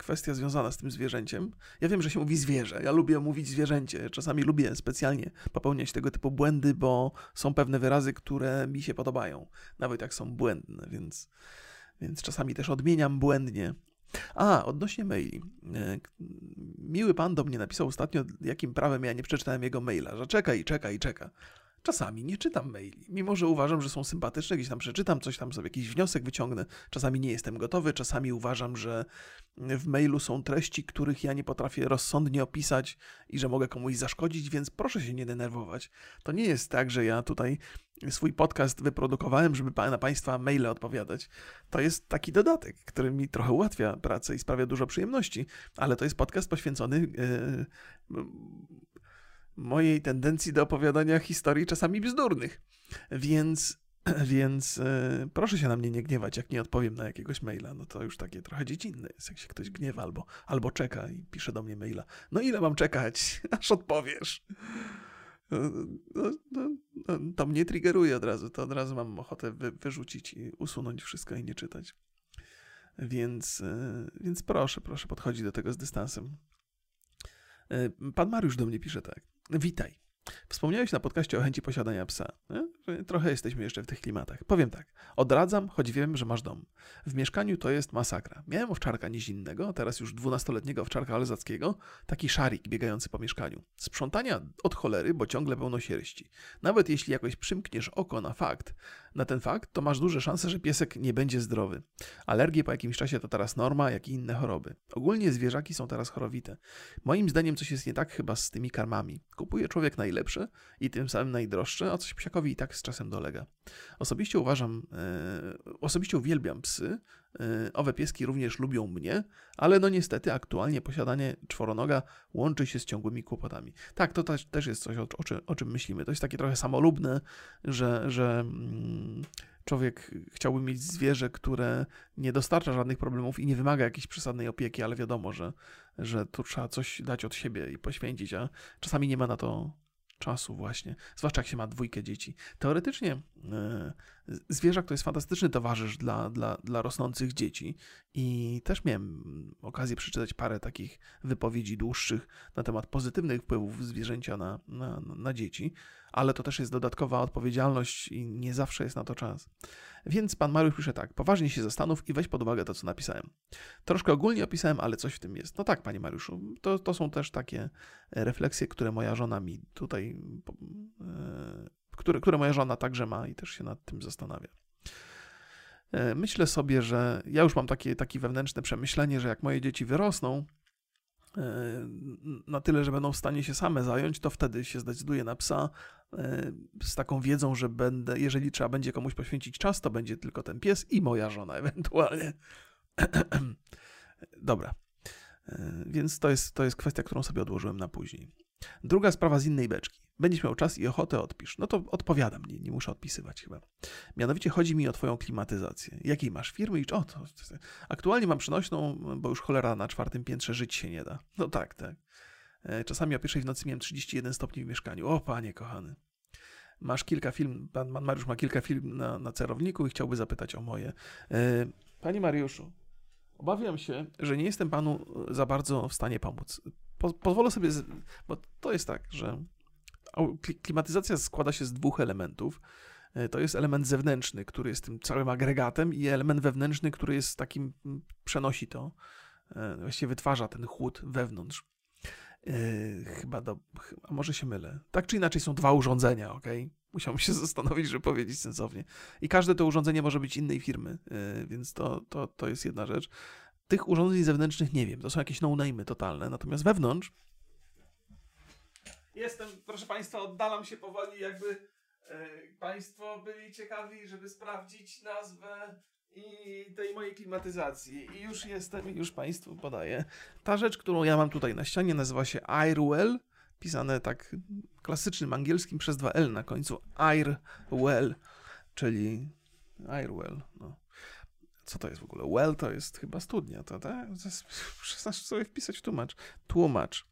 kwestia związana z tym zwierzęciem. Ja wiem, że się mówi zwierzę. Ja lubię mówić zwierzęcie. Czasami lubię specjalnie popełniać tego typu błędy, bo są pewne wyrazy, które mi się podobają, nawet jak są błędne, więc, więc czasami też odmieniam błędnie a, odnośnie maili. E, miły pan do mnie napisał ostatnio, jakim prawem ja nie przeczytałem jego maila, że czeka i czeka i czeka. Czasami nie czytam maili, mimo że uważam, że są sympatyczne, gdzieś tam przeczytam, coś tam sobie, jakiś wniosek wyciągnę. Czasami nie jestem gotowy, czasami uważam, że w mailu są treści, których ja nie potrafię rozsądnie opisać i że mogę komuś zaszkodzić, więc proszę się nie denerwować. To nie jest tak, że ja tutaj swój podcast wyprodukowałem, żeby na Państwa maile odpowiadać. To jest taki dodatek, który mi trochę ułatwia pracę i sprawia dużo przyjemności, ale to jest podcast poświęcony. Yy, mojej tendencji do opowiadania historii czasami bzdurnych. Więc, więc e, proszę się na mnie nie gniewać, jak nie odpowiem na jakiegoś maila. No to już takie trochę dziecinne jest, jak się ktoś gniewa albo, albo czeka i pisze do mnie maila. No ile mam czekać, aż odpowiesz? No, no, no, no, to mnie triggeruje od razu, to od razu mam ochotę wy, wyrzucić i usunąć wszystko i nie czytać. Więc, e, więc proszę, proszę podchodzić do tego z dystansem. Pan Mariusz do mnie pisze tak. Witaj. Wspomniałeś na podcaście o chęci posiadania psa. Trochę jesteśmy jeszcze w tych klimatach. Powiem tak. Odradzam, choć wiem, że masz dom. W mieszkaniu to jest masakra. Miałem owczarka niezinnego, teraz już dwunastoletniego owczarka alzackiego, taki szarik biegający po mieszkaniu. Sprzątania od cholery, bo ciągle pełno sierści. Nawet jeśli jakoś przymkniesz oko na fakt, na ten fakt, to masz duże szanse, że piesek nie będzie zdrowy. Alergie po jakimś czasie to teraz norma, jak i inne choroby. Ogólnie zwierzaki są teraz chorowite. Moim zdaniem coś jest nie tak chyba z tymi karmami. Kupuje człowiek najlepsze i tym samym najdroższe, a coś psiakowi i tak z czasem dolega. Osobiście uważam, e, osobiście uwielbiam psy, e, owe pieski również lubią mnie, ale no niestety aktualnie posiadanie czworonoga łączy się z ciągłymi kłopotami. Tak, to też, jest coś, o, o, czym, o czym myślimy. To jest takie trochę samolubne, że, że mm, człowiek chciałby mieć zwierzę, które nie dostarcza żadnych problemów i nie wymaga jakiejś przesadnej opieki, ale wiadomo, że, że tu trzeba coś dać od siebie i poświęcić, a czasami nie ma na to czasu właśnie, zwłaszcza jak się ma dwójkę dzieci. Teoretycznie e, zwierzak to jest fantastyczny towarzysz dla, dla, dla rosnących dzieci i też miałem okazję przeczytać parę takich wypowiedzi dłuższych na temat pozytywnych wpływów zwierzęcia na, na, na dzieci, ale to też jest dodatkowa odpowiedzialność i nie zawsze jest na to czas. Więc pan Mariusz pisze tak, poważnie się zastanów i weź pod uwagę to, co napisałem. Troszkę ogólnie opisałem, ale coś w tym jest. No tak, panie Mariuszu, to, to są też takie refleksje, które moja żona mi tutaj, e, które, które moja żona także ma i też się nad tym zastanawia. E, myślę sobie, że ja już mam takie, takie wewnętrzne przemyślenie, że jak moje dzieci wyrosną, e, na tyle, że będą w stanie się same zająć, to wtedy się zdecyduję na psa z taką wiedzą, że będę, jeżeli trzeba będzie komuś poświęcić czas, to będzie tylko ten pies i moja żona ewentualnie. Dobra. Więc to jest, to jest kwestia, którą sobie odłożyłem na później. Druga sprawa z innej beczki. Będziesz miał czas i ochotę, odpisz. No to odpowiadam, nie, nie muszę odpisywać chyba. Mianowicie chodzi mi o twoją klimatyzację. Jakiej masz firmy? I o, to, aktualnie mam przenośną, bo już cholera na czwartym piętrze żyć się nie da. No tak, tak. E, czasami o pierwszej w nocy miałem 31 stopni w mieszkaniu. O, panie kochany. Masz kilka film, pan, pan Mariusz ma kilka film na, na cerowniku i chciałby zapytać o moje. E, panie Mariuszu, obawiam się, że nie jestem panu za bardzo w stanie pomóc po, pozwolę sobie, z, bo to jest tak, że klimatyzacja składa się z dwóch elementów. E, to jest element zewnętrzny, który jest tym całym agregatem, i element wewnętrzny, który jest takim, przenosi to, e, właściwie wytwarza ten chłód wewnątrz. E, chyba do, a może się mylę. Tak czy inaczej są dwa urządzenia, ok? Musiałbym się zastanowić, żeby powiedzieć sensownie. I każde to urządzenie może być innej firmy, więc to, to, to jest jedna rzecz. Tych urządzeń zewnętrznych nie wiem, to są jakieś no-name'y totalne, natomiast wewnątrz jestem, proszę Państwa, oddalam się powoli, jakby e, Państwo byli ciekawi, żeby sprawdzić nazwę i tej mojej klimatyzacji. I już jestem, już Państwu podaję. Ta rzecz, którą ja mam tutaj na ścianie, nazywa się Airwell, pisane tak klasycznym angielskim przez dwa L na końcu. Airwell, czyli Airwell, no co to jest w ogóle? Well to jest chyba studnia, to tak? Przestań sobie wpisać tłumacz. Tłumacz.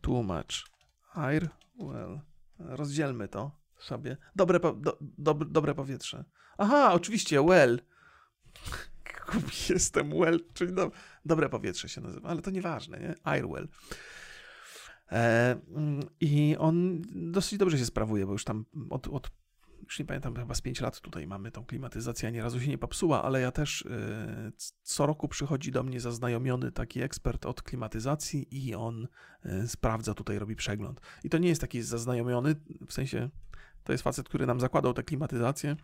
Tłumacz. Air, well. Rozdzielmy to sobie. Dobre, po, do, do, dobre powietrze. Aha, oczywiście, well. Jestem well, czyli do, dobre powietrze się nazywa, ale to nieważne, nie? Airwell. E, mm, I on dosyć dobrze się sprawuje, bo już tam od, od już nie pamiętam, chyba z 5 lat tutaj mamy tą klimatyzację, ani razu się nie popsuła, ale ja też y, co roku przychodzi do mnie zaznajomiony taki ekspert od klimatyzacji i on y, sprawdza tutaj, robi przegląd. I to nie jest taki zaznajomiony, w sensie to jest facet, który nam zakładał tę klimatyzację,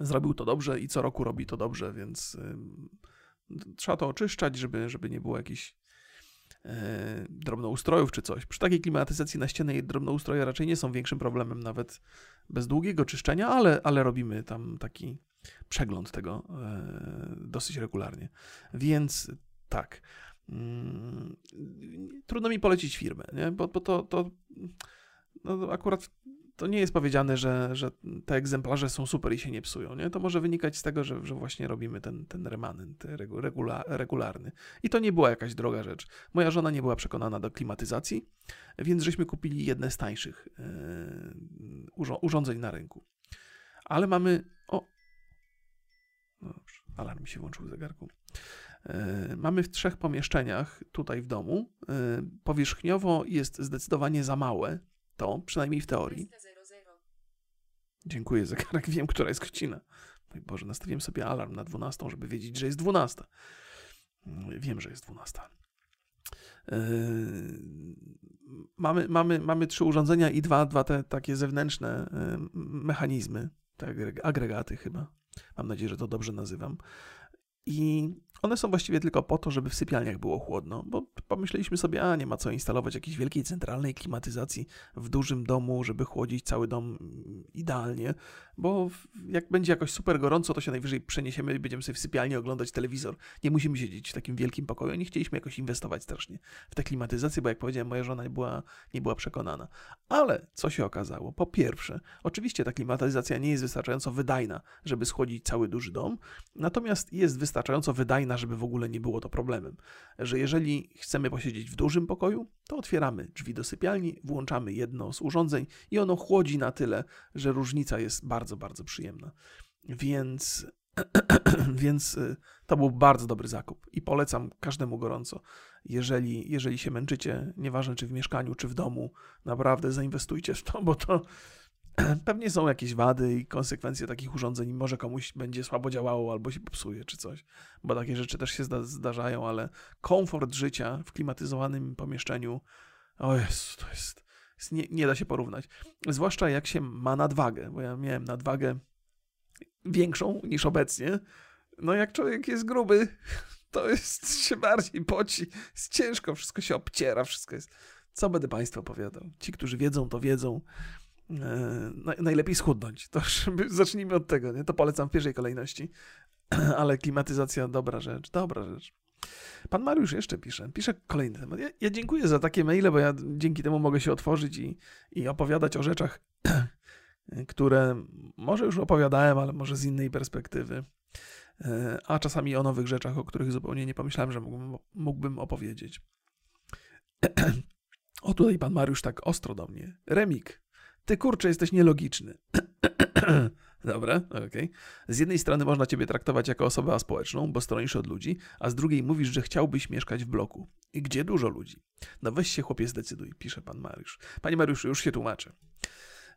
zrobił to dobrze i co roku robi to dobrze, więc trzeba to oczyszczać, żeby, żeby nie było jakichś E, drobnoustrojów czy coś. Przy takiej klimatyzacji na ścianę drobnoustroje raczej nie są większym problemem, nawet bez długiego czyszczenia, ale, ale robimy tam taki przegląd tego e, dosyć regularnie. Więc tak. Mm, trudno mi polecić firmę, nie? bo, bo to, to no akurat to nie jest powiedziane, że, że te egzemplarze są super i się nie psują. Nie? To może wynikać z tego, że, że właśnie robimy ten, ten remanent regula, regularny. I to nie była jakaś droga rzecz. Moja żona nie była przekonana do klimatyzacji, więc żeśmy kupili jedne z tańszych yy, urządzeń na rynku. Ale mamy. O! Dobrze, alarm się włączył w zegarku. Yy, mamy w trzech pomieszczeniach tutaj w domu. Yy, powierzchniowo jest zdecydowanie za małe to, przynajmniej w teorii. Dziękuję, zegarek. Wiem, która jest godzina. Mój Boże, nastawiłem sobie alarm na 12, żeby wiedzieć, że jest 12. Wiem, że jest 12. Yy, mamy, mamy, mamy trzy urządzenia i dwa, dwa te takie zewnętrzne yy, mechanizmy, te agregaty chyba. Mam nadzieję, że to dobrze nazywam. I one są właściwie tylko po to, żeby w sypialniach było chłodno, bo pomyśleliśmy sobie, a nie ma co instalować jakiejś wielkiej centralnej klimatyzacji w dużym domu, żeby chłodzić cały dom idealnie, bo jak będzie jakoś super gorąco, to się najwyżej przeniesiemy i będziemy sobie w sypialni oglądać telewizor. Nie musimy siedzieć w takim wielkim pokoju. Nie chcieliśmy jakoś inwestować strasznie w tę klimatyzację, bo jak powiedziałem, moja żona nie była, nie była przekonana. Ale co się okazało? Po pierwsze, oczywiście ta klimatyzacja nie jest wystarczająco wydajna, żeby schłodzić cały duży dom, natomiast jest wystarczająco wydajna, żeby w ogóle nie było to problemem. Że jeżeli chcemy posiedzieć w dużym pokoju, to otwieramy drzwi do sypialni, włączamy jedno z urządzeń i ono chłodzi na tyle, że różnica jest bardzo, bardzo przyjemna. Więc, więc y, to był bardzo dobry zakup i polecam każdemu gorąco. Jeżeli, jeżeli się męczycie, nieważne czy w mieszkaniu, czy w domu, naprawdę zainwestujcie w to, bo to pewnie są jakieś wady i konsekwencje takich urządzeń. Może komuś będzie słabo działało albo się popsuje, czy coś, bo takie rzeczy też się zdarzają, ale komfort życia w klimatyzowanym pomieszczeniu, o jest, to jest nie, nie da się porównać. Zwłaszcza jak się ma nadwagę, bo ja miałem nadwagę większą niż obecnie. No jak człowiek jest gruby, to jest się bardziej poci, jest ciężko, wszystko się obciera, wszystko jest... Co będę Państwu opowiadał? Ci, którzy wiedzą, to wiedzą. E, najlepiej schudnąć. To zacznijmy od tego, nie? To polecam w pierwszej kolejności. Ale klimatyzacja, dobra rzecz, dobra rzecz. Pan Mariusz jeszcze pisze, pisze kolejny temat. Ja, ja, dziękuję za takie maile, bo ja dzięki temu mogę się otworzyć i, i opowiadać o rzeczach, które może już opowiadałem, ale może z innej perspektywy. E, a czasami o nowych rzeczach, o których zupełnie nie pomyślałem, że mógłbym, mógłbym opowiedzieć. O tutaj pan Mariusz tak ostro do mnie. Remik, ty kurczę, jesteś nielogiczny. Dobra, okej. Okay. Z jednej strony można ciebie traktować jako osobę aspołeczną, bo stronisz od ludzi, a z drugiej mówisz, że chciałbyś mieszkać w bloku. I gdzie dużo ludzi? No weź się chłopie zdecyduj, pisze pan Mariusz. Panie Mariuszu, już się tłumaczę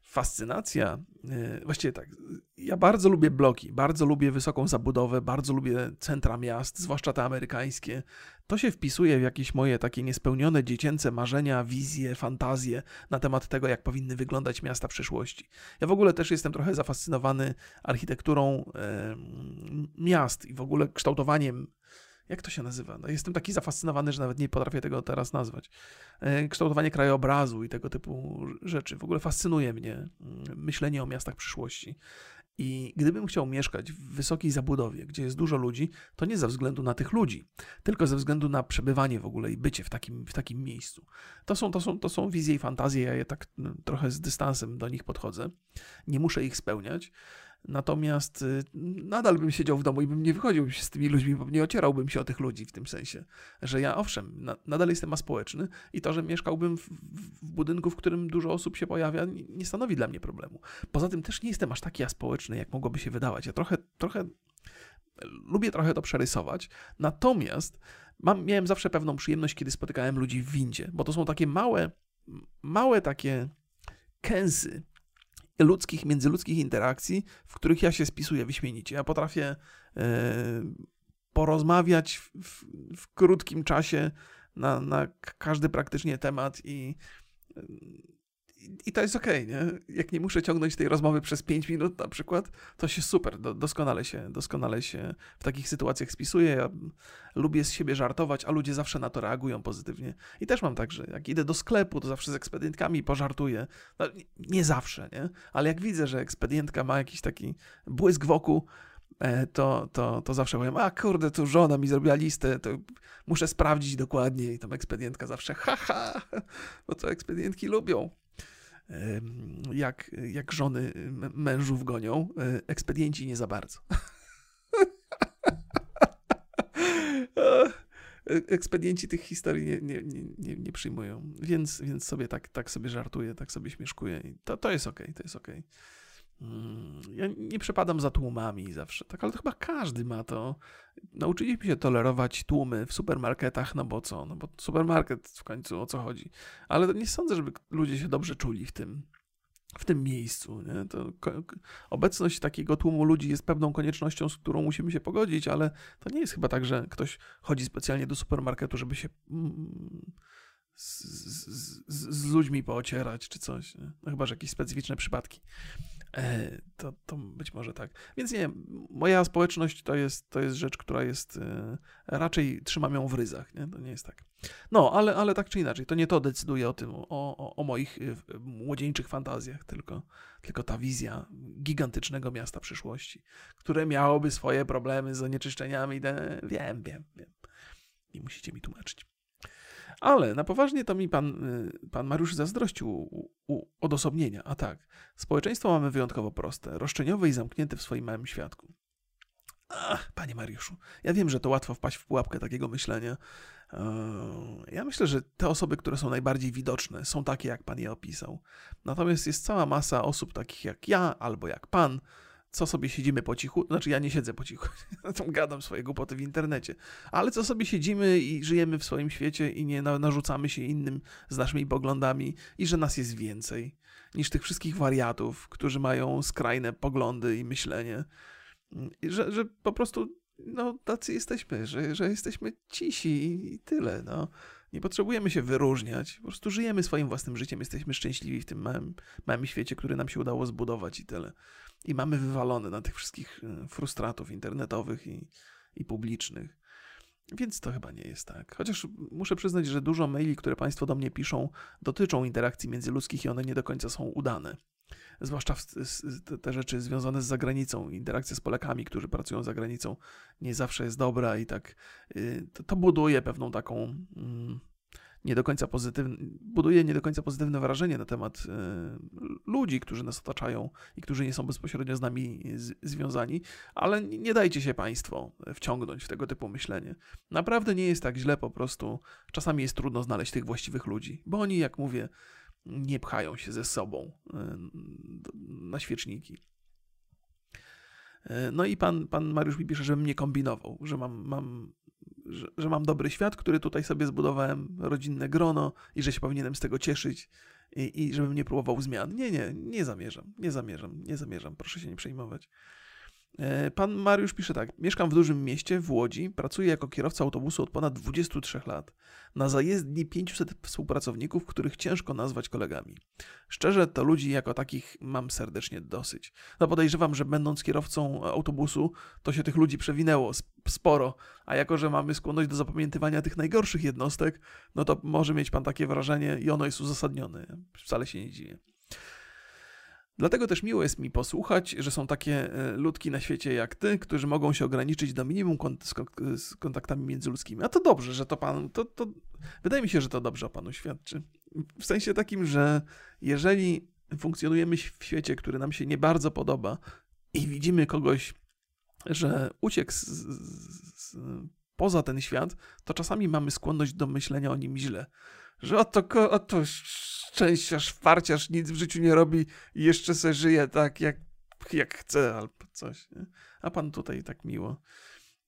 fascynacja, e, właściwie tak, ja bardzo lubię bloki, bardzo lubię wysoką zabudowę, bardzo lubię centra miast, zwłaszcza te amerykańskie. To się wpisuje w jakieś moje takie niespełnione dziecięce marzenia, wizje, fantazje na temat tego, jak powinny wyglądać miasta przyszłości. Ja w ogóle też jestem trochę zafascynowany architekturą miast i w ogóle kształtowaniem jak to się nazywa? No, jestem taki zafascynowany, że nawet nie potrafię tego teraz nazwać. E, kształtowanie krajobrazu i tego typu rzeczy. W ogóle fascynuje mnie mm, myślenie o miastach przyszłości. I gdybym chciał mieszkać w wysokiej zabudowie, gdzie jest dużo ludzi, to nie ze względu na tych ludzi, tylko ze względu na przebywanie w ogóle i bycie w takim, w takim miejscu. To są, to, są, to są wizje i fantazje, ja je tak mm, trochę z dystansem do nich podchodzę. Nie muszę ich spełniać. Natomiast y, nadal bym siedział w domu i bym nie wychodził się z tymi ludźmi, bo nie ocierałbym się o tych ludzi w tym sensie, że ja owszem, na, nadal jestem aspołeczny i to, że mieszkałbym w, w, budynku, w którym dużo osób się pojawia, nie, nie, stanowi dla mnie problemu. Poza tym też nie jestem aż taki aspołeczny, jak mogłoby się wydawać. Ja trochę, trochę lubię trochę to przerysować, natomiast mam, miałem zawsze pewną przyjemność, kiedy spotykałem ludzi w windzie, bo to są takie małe, małe takie kęsy, ludzkich, międzyludzkich interakcji, w których ja się spisuję wyśmienicie. Ja potrafię e, porozmawiać w, w, krótkim czasie na, na każdy praktycznie temat i i to jest okej, okay, nie? Jak nie muszę ciągnąć tej rozmowy przez 5 minut na przykład, to się super, do, doskonale się, doskonale się w takich sytuacjach spisuję. Ja lubię z siebie żartować, a ludzie zawsze na to reagują pozytywnie. I też mam tak, że jak idę do sklepu, to zawsze z ekspedientkami pożartuję. No, nie zawsze, nie? Ale jak widzę, że ekspedientka ma jakiś taki błysk wokół, e, to, to, to zawsze powiem, a kurde, tu żona mi zrobiła listę, to muszę sprawdzić dokładnie i tam ekspedientka zawsze, haha, bo to ekspedientki lubią jak, jak żony mężów gonią, e, ekspedienci nie za bardzo. ekspedienci tych historii nie, nie, nie, nie, przyjmują, więc, więc sobie tak, tak sobie żartuję, tak sobie śmieszkuję i to, to jest okej, okay, to jest okej. Okay. Mm, ja nie przepadam za tłumami zawsze, tak, ale to chyba każdy ma to. Nauczyliśmy się tolerować tłumy w supermarketach, no bo co? No bo supermarket w końcu o co chodzi. Ale nie sądzę, żeby ludzie się dobrze czuli w tym, w tym miejscu. Nie? To obecność takiego tłumu ludzi jest pewną koniecznością, z którą musimy się pogodzić, ale to nie jest chyba tak, że ktoś chodzi specjalnie do supermarketu, żeby się. Mm, z, z, z, ludźmi poocierać czy coś. No, chyba, że jakieś specyficzne przypadki. E, to, to być może tak. Więc nie, moja społeczność to jest, to jest rzecz, która jest, e, raczej trzymam ją w ryzach, nie? to nie jest tak. No, ale, ale tak czy inaczej, to nie to decyduje o tym, o, o, o moich e, młodzieńczych fantazjach, tylko, tylko ta wizja gigantycznego miasta przyszłości, które miałoby swoje problemy z zanieczyszczeniami. Wiem, wiem, wiem. Nie musicie mi tłumaczyć. Ale na poważnie to mi pan, y, pan Mariusz zazdrościł odosobnienia. A tak, społeczeństwo mamy wyjątkowo proste, roszczeniowe i zamknięte w swoim małym świadku. Ach, panie Mariuszu, ja wiem, że to łatwo wpaść w pułapkę takiego myślenia. Eee, ja myślę, że te osoby, które są najbardziej widoczne, są takie, jak pan je opisał. Natomiast jest cała masa osób takich jak ja albo jak pan, co sobie siedzimy po cichu, znaczy ja nie siedzę po cichu, gadam swoje głupoty w internecie, ale co sobie siedzimy i żyjemy w swoim świecie i nie narzucamy się innym z naszymi poglądami i że nas jest więcej niż tych wszystkich wariatów, którzy mają skrajne poglądy i myślenie. I że, że po prostu no, tacy jesteśmy, że, że jesteśmy cisi i tyle. No. Nie potrzebujemy się wyróżniać, po prostu żyjemy swoim własnym życiem, jesteśmy szczęśliwi w tym małym, małym świecie, który nam się udało zbudować i tyle i mamy wywalone na tych wszystkich e, frustratów internetowych i, i publicznych. Więc to chyba nie jest tak. Chociaż muszę przyznać, że dużo maili, które Państwo do mnie piszą, dotyczą interakcji międzyludzkich i one nie do końca są udane. Zwłaszcza te rzeczy związane z zagranicą, interakcja z Polakami, którzy pracują za granicą, nie zawsze jest dobra i tak y, to, to buduje pewną taką. Nie do końca pozytywne, buduje nie do końca pozytywne wrażenie na temat y, ludzi, którzy nas otaczają i którzy nie są bezpośrednio z nami z, związani, ale nie dajcie się Państwo wciągnąć w tego typu myślenie. Naprawdę nie jest tak źle, po prostu czasami jest trudno znaleźć tych właściwych ludzi, bo oni, jak mówię, nie pchają się ze sobą y, na świeczniki. No i pan, pan Mariusz mi pisze, żebym nie kombinował, że mam, mam że, że mam dobry świat, który tutaj sobie zbudowałem, rodzinne grono i że się powinienem z tego cieszyć i, i żebym nie próbował zmian. Nie, nie, nie zamierzam, nie zamierzam, nie zamierzam, proszę się nie przejmować. E, pan Mariusz pisze tak. Mieszkam w dużym mieście, w Łodzi. Pracuję jako kierowca autobusu od ponad 23 lat. Na zajezdni 500 współpracowników, których ciężko nazwać kolegami. Szczerze, to ludzi jako takich mam serdecznie dosyć. No podejrzewam, że będąc kierowcą autobusu, to się tych ludzi przewinęło sporo, a jako, że mamy skłonność do zapamiętywania tych najgorszych jednostek, no to może mieć pan takie wrażenie i ono jest uzasadnione. Wcale się nie dziwię. Dlatego też miło jest mi posłuchać, że są takie e, ludki na świecie jak ty, którzy mogą się ograniczyć do minimum kont z kontaktami międzyludzkimi. A to dobrze, że to pan. To, to, wydaje mi się, że to dobrze o panu świadczy. W sensie takim, że jeżeli funkcjonujemy w świecie, który nam się nie bardzo podoba i widzimy kogoś, że uciekł z, z, z, poza ten świat, to czasami mamy skłonność do myślenia o nim źle. Że oto, oto szczęściarz, farciarz, nic w życiu nie robi i jeszcze se żyje tak, jak, jak chce albo coś. Nie? A pan tutaj tak miło.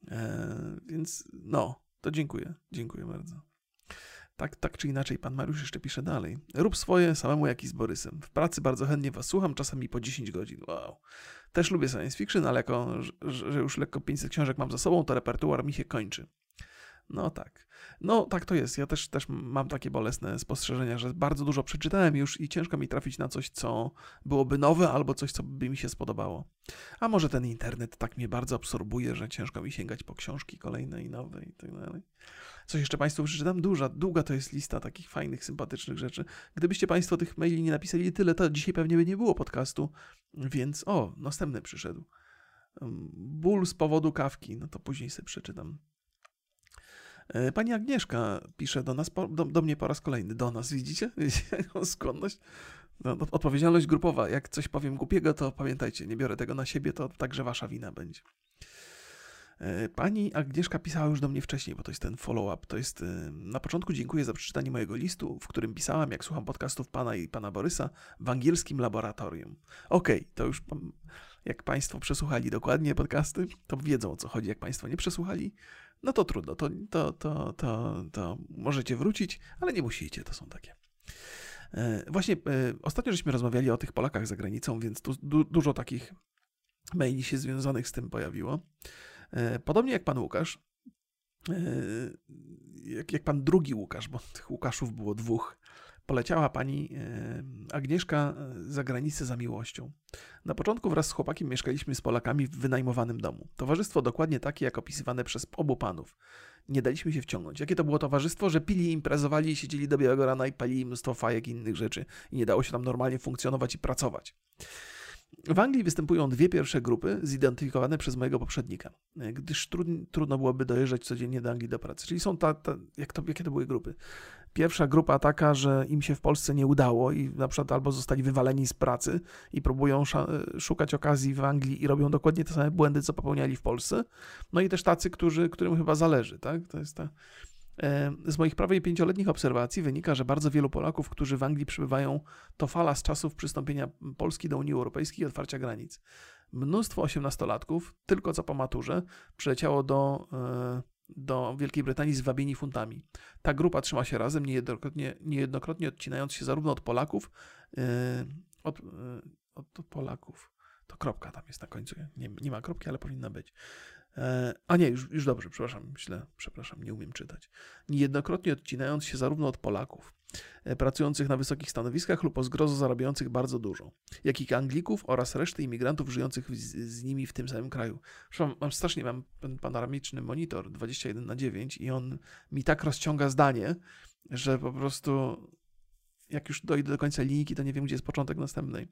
E, więc no, to dziękuję. Dziękuję bardzo. Tak, tak czy inaczej, pan Mariusz jeszcze pisze dalej. Rób swoje samemu jak i z Borysem. W pracy bardzo chętnie was słucham, czasami po 10 godzin. Wow. Też lubię science fiction, ale jako, że, już lekko 500 książek mam za sobą, to repertuar mi się kończy. No tak. No tak to jest. Ja też, też mam takie bolesne spostrzeżenia, że bardzo dużo przeczytałem już i ciężko mi trafić na coś, co byłoby nowe albo coś, co by mi się spodobało. A może ten internet tak mnie bardzo absorbuje, że ciężko mi sięgać po książki kolejne i nowe i tak dalej. Coś jeszcze Państwu przeczytam? Duża, długa to jest lista takich fajnych, sympatycznych rzeczy. Gdybyście Państwo tych maili nie napisali tyle, to dzisiaj pewnie by nie było podcastu, więc o, następny przyszedł. Ból z powodu kawki, no to później sobie przeczytam. E, pani Agnieszka pisze do nas, do, do mnie po raz kolejny, do nas, widzicie? Jaką skłonność? No, odpowiedzialność grupowa. Jak coś powiem głupiego, to pamiętajcie, nie biorę tego na siebie, to także wasza wina będzie. E, pani Agnieszka pisała już do mnie wcześniej, bo to jest ten follow-up. To jest e, na początku dziękuję za przeczytanie mojego listu, w którym pisałam, jak słucham podcastów pana i pana Borysa w angielskim laboratorium. Okej, okay, to już jak państwo przesłuchali dokładnie podcasty, to wiedzą o co chodzi. Jak państwo nie przesłuchali, no to trudno, to, to, to, to, to możecie wrócić, ale nie musicie, to są takie. E, właśnie e, ostatnio żeśmy rozmawiali o tych Polakach za granicą, więc tu du dużo takich maili się związanych z tym pojawiło. E, podobnie jak pan Łukasz, jak, jak pan drugi Łukasz, bo tych Łukaszów było dwóch. Poleciała pani e, Agnieszka za granicę za miłością. Na początku wraz z chłopakiem mieszkaliśmy z Polakami w wynajmowanym domu. Towarzystwo dokładnie takie, jak opisywane przez obu panów. Nie daliśmy się wciągnąć. Jakie to było towarzystwo, że pili, imprezowali, siedzieli do białego rana i palili mnóstwo fajek i innych rzeczy i nie dało się tam normalnie funkcjonować i pracować. W Anglii występują dwie pierwsze grupy, zidentyfikowane przez mojego poprzednika, gdyż trudno byłoby dojeżdżać codziennie do Anglii do pracy. Czyli są ta, ta jak to, jakie to były grupy? Pierwsza grupa taka, że im się w Polsce nie udało i na przykład albo zostali wywaleni z pracy i próbują szukać okazji w Anglii i robią dokładnie te same błędy, co popełniali w Polsce. No i też tacy, którzy, którym chyba zależy, tak? To jest ta z moich prawie pięcioletnich obserwacji wynika, że bardzo wielu Polaków, którzy w Anglii przybywają, to fala z czasów przystąpienia Polski do Unii Europejskiej i otwarcia granic. Mnóstwo osiemnastolatków, tylko co po maturze, przyleciało do, e, do Wielkiej Brytanii z wabieni funtami. Ta grupa trzyma się razem, niejednokrotnie, niejednokrotnie odcinając się zarówno od Polaków, e, od, e, od Polaków. To kropka tam jest na końcu. Nie, nie ma kropki, ale powinna być. E, a nie, już, już dobrze, przepraszam, źle, przepraszam, nie umiem czytać. Niejednokrotnie odcinając się zarówno od Polaków, e, pracujących na wysokich stanowiskach lub o zgrozo zarabiających bardzo dużo, jak i Anglików oraz reszty imigrantów żyjących z, z nimi w tym samym kraju. Przepraszam, mam strasznie, mam panoramiczny monitor 21 na 9 i on mi tak rozciąga zdanie, że po prostu jak już dojdę do końca linijki, to nie wiem, gdzie jest początek następnej.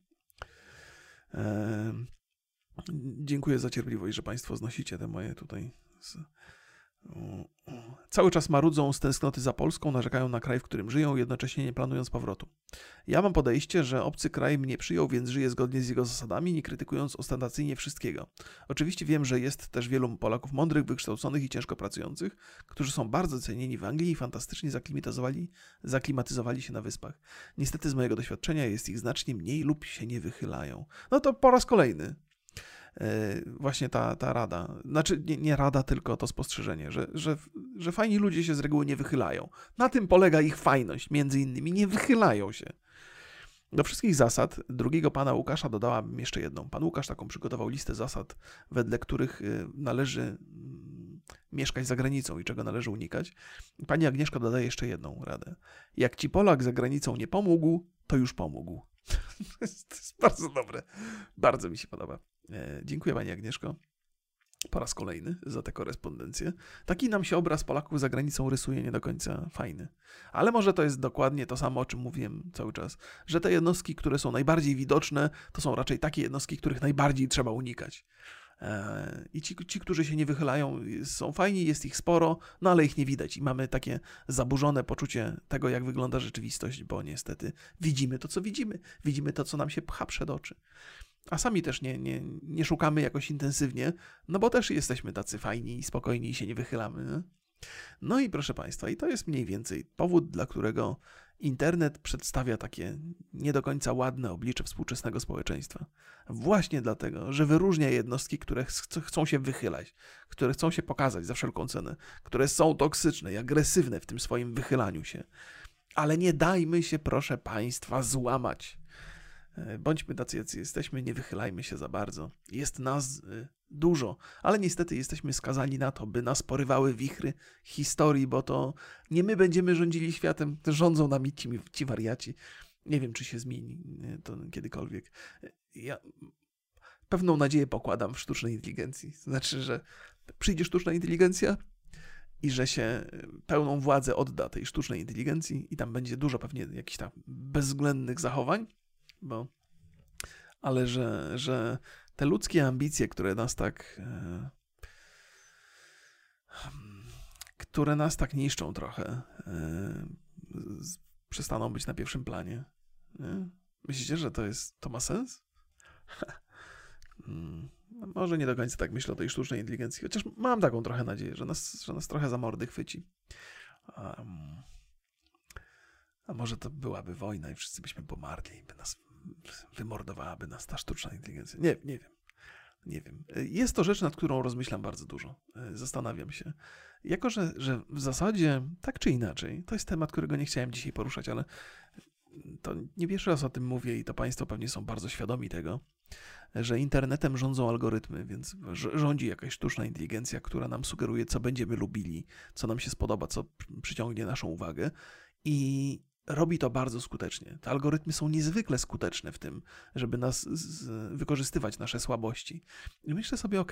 Eee, Dziękuję za cierpliwość, że Państwo znosicie te moje tutaj. Cały czas marudzą z tęsknoty za Polską, narzekają na kraj, w którym żyją, jednocześnie nie planując powrotu. Ja mam podejście, że obcy kraj mnie przyjął, więc żyję zgodnie z jego zasadami, nie krytykując ostentacyjnie wszystkiego. Oczywiście wiem, że jest też wielu Polaków mądrych, wykształconych i ciężko pracujących, którzy są bardzo cenieni w Anglii i fantastycznie zaklimatyzowali, zaklimatyzowali się na wyspach. Niestety z mojego doświadczenia jest ich znacznie mniej lub się nie wychylają. No to po raz kolejny. E, właśnie ta, ta rada. Znaczy, nie, nie rada, tylko to spostrzeżenie, że, że, że fajni ludzie się z reguły nie wychylają. Na tym polega ich fajność, między innymi, nie wychylają się. Do wszystkich zasad drugiego pana Łukasza dodałam jeszcze jedną. Pan Łukasz taką przygotował listę zasad, wedle których y, należy mm, mieszkać za granicą i czego należy unikać. Pani Agnieszka dodaje jeszcze jedną radę. Jak ci Polak za granicą nie pomógł, to już pomógł. to jest bardzo dobre. Bardzo mi się podoba. E, dziękuję Pani Agnieszko po raz kolejny za tę korespondencję. Taki nam się obraz Polaków za granicą rysuje nie do końca fajny. Ale może to jest dokładnie to samo, o czym mówiłem cały czas, że te jednostki, które są najbardziej widoczne, to są raczej takie jednostki, których najbardziej trzeba unikać. E, I ci, ci, którzy się nie wychylają, są fajni, jest ich sporo, no ale ich nie widać i mamy takie zaburzone poczucie tego, jak wygląda rzeczywistość, bo niestety widzimy to, co widzimy, widzimy to, co nam się pcha przed oczy a sami też nie, nie, nie szukamy jakoś intensywnie, no bo też jesteśmy tacy fajni i spokojni i się nie wychylamy. Nie? No i proszę Państwa, i to jest mniej więcej powód, dla którego internet przedstawia takie nie do końca ładne oblicze współczesnego społeczeństwa. Właśnie dlatego, że wyróżnia jednostki, które chcą się wychylać, które chcą się pokazać za wszelką cenę, które są toksyczne i agresywne w tym swoim wychylaniu się. Ale nie dajmy się, proszę Państwa, złamać. E, bądźmy tacy, jacy jesteśmy, nie wychylajmy się za bardzo. Jest nas e, dużo, ale niestety jesteśmy skazani na to, by nas porywały wichry historii, bo to nie my będziemy rządzili światem, rządzą nami ci, ci wariaci. Nie wiem, czy się zmieni to kiedykolwiek. E, ja pewną nadzieję pokładam w sztucznej inteligencji. Znaczy, że przyjdzie sztuczna inteligencja i że się pełną władzę odda tej sztucznej inteligencji i tam będzie dużo pewnie jakichś tam bezwzględnych zachowań, bo ale że, że te ludzkie ambicje, które nas tak e, które nas tak niszczą trochę, e, przestaną być na pierwszym planie. Nie? Myślicie, że to jest to ma sens? Hmm, może nie do końca tak myślę o tej sztucznej inteligencji, chociaż mam taką trochę nadzieję, że nas, że nas trochę za mordy chwyci. A może to byłaby wojna i wszyscy byśmy pomarli, by nas wymordowałaby nas ta sztuczna inteligencja. Nie, nie wiem. Nie wiem. Jest to rzecz, nad którą rozmyślam bardzo dużo. Zastanawiam się. Jako, że, że w zasadzie tak czy inaczej, to jest temat, którego nie chciałem dzisiaj poruszać, ale to nie pierwszy raz o tym mówię i to Państwo pewnie są bardzo świadomi tego, że internetem rządzą algorytmy, więc rządzi jakaś sztuczna inteligencja, która nam sugeruje, co będziemy lubili, co nam się spodoba, co przyciągnie naszą uwagę. I robi to bardzo skutecznie. Te algorytmy są niezwykle skuteczne w tym, żeby nas wykorzystywać nasze słabości. I myślę sobie, ok,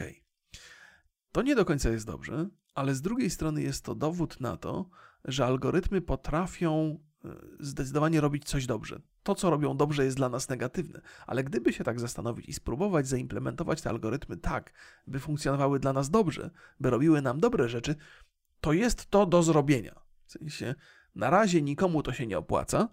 to nie do końca jest dobrze, ale z drugiej strony jest to dowód na to, że algorytmy potrafią e, zdecydowanie robić coś dobrze. To, co robią dobrze, jest dla nas negatywne, ale gdyby się tak zastanowić i spróbować zaimplementować te algorytmy tak, by funkcjonowały dla nas dobrze, by robiły nam dobre rzeczy, to jest to do zrobienia. W sensie, na razie nikomu to się nie opłaca.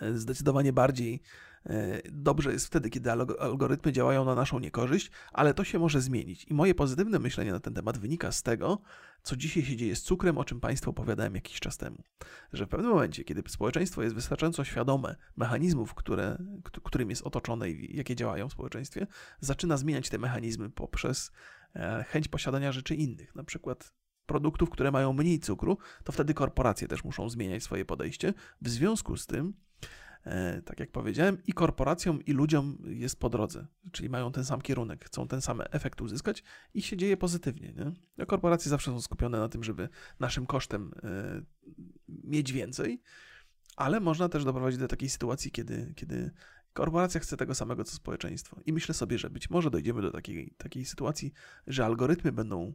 E, zdecydowanie bardziej e, dobrze jest wtedy, kiedy algorytmy działają na naszą niekorzyść, ale to się może zmienić. I moje pozytywne myślenie na ten temat wynika z tego, co dzisiaj się dzieje z cukrem, o czym Państwu opowiadałem jakiś czas temu. Że w pewnym momencie, kiedy społeczeństwo jest wystarczająco świadome mechanizmów, które, którym jest otoczone i jakie działają w społeczeństwie, zaczyna zmieniać te mechanizmy poprzez e, chęć posiadania rzeczy innych. Na przykład produktów, które mają mniej cukru, to wtedy korporacje też muszą zmieniać swoje podejście. W związku z tym, e, tak jak powiedziałem, i korporacjom, i ludziom jest po drodze, czyli mają ten sam kierunek, chcą ten sam efekt uzyskać i się dzieje pozytywnie. Nie? No, korporacje zawsze są skupione na tym, żeby naszym kosztem e, mieć więcej, ale można też doprowadzić do takiej sytuacji, kiedy, kiedy korporacja chce tego samego co społeczeństwo. I myślę sobie, że być może dojdziemy do takiej, takiej sytuacji, że algorytmy będą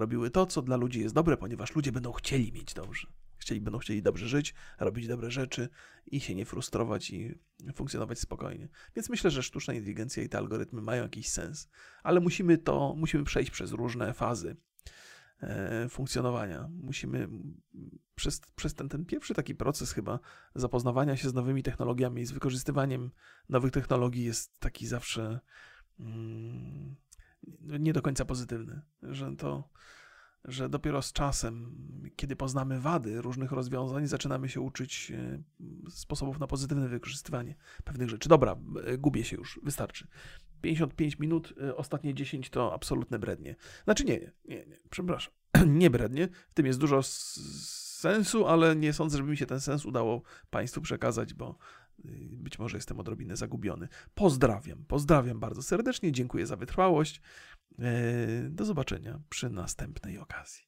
robiły to, co dla ludzi jest dobre, ponieważ ludzie będą chcieli mieć dobrze. Chcieli, będą chcieli dobrze żyć, robić dobre rzeczy i się nie frustrować i funkcjonować spokojnie. Więc myślę, że sztuczna inteligencja i te algorytmy mają jakiś sens, ale musimy to, musimy przejść przez różne fazy e, funkcjonowania. Musimy przez, przez ten, ten pierwszy taki proces chyba zapoznawania się z nowymi technologiami, z wykorzystywaniem nowych technologii jest taki zawsze mm, nie do końca pozytywny, że to, że dopiero z czasem, kiedy poznamy wady różnych rozwiązań, zaczynamy się uczyć e, sposobów na pozytywne wykorzystywanie pewnych rzeczy. Dobra, e, gubię się już, wystarczy. 55 minut, e, ostatnie 10 to absolutne brednie. Znaczy nie, nie, nie, nie przepraszam, nie brednie, w tym jest dużo sensu, ale nie sądzę, żeby mi się ten sens udało Państwu przekazać, bo być może jestem odrobinę zagubiony. Pozdrawiam, pozdrawiam bardzo serdecznie, dziękuję za wytrwałość. Y, do zobaczenia przy następnej okazji.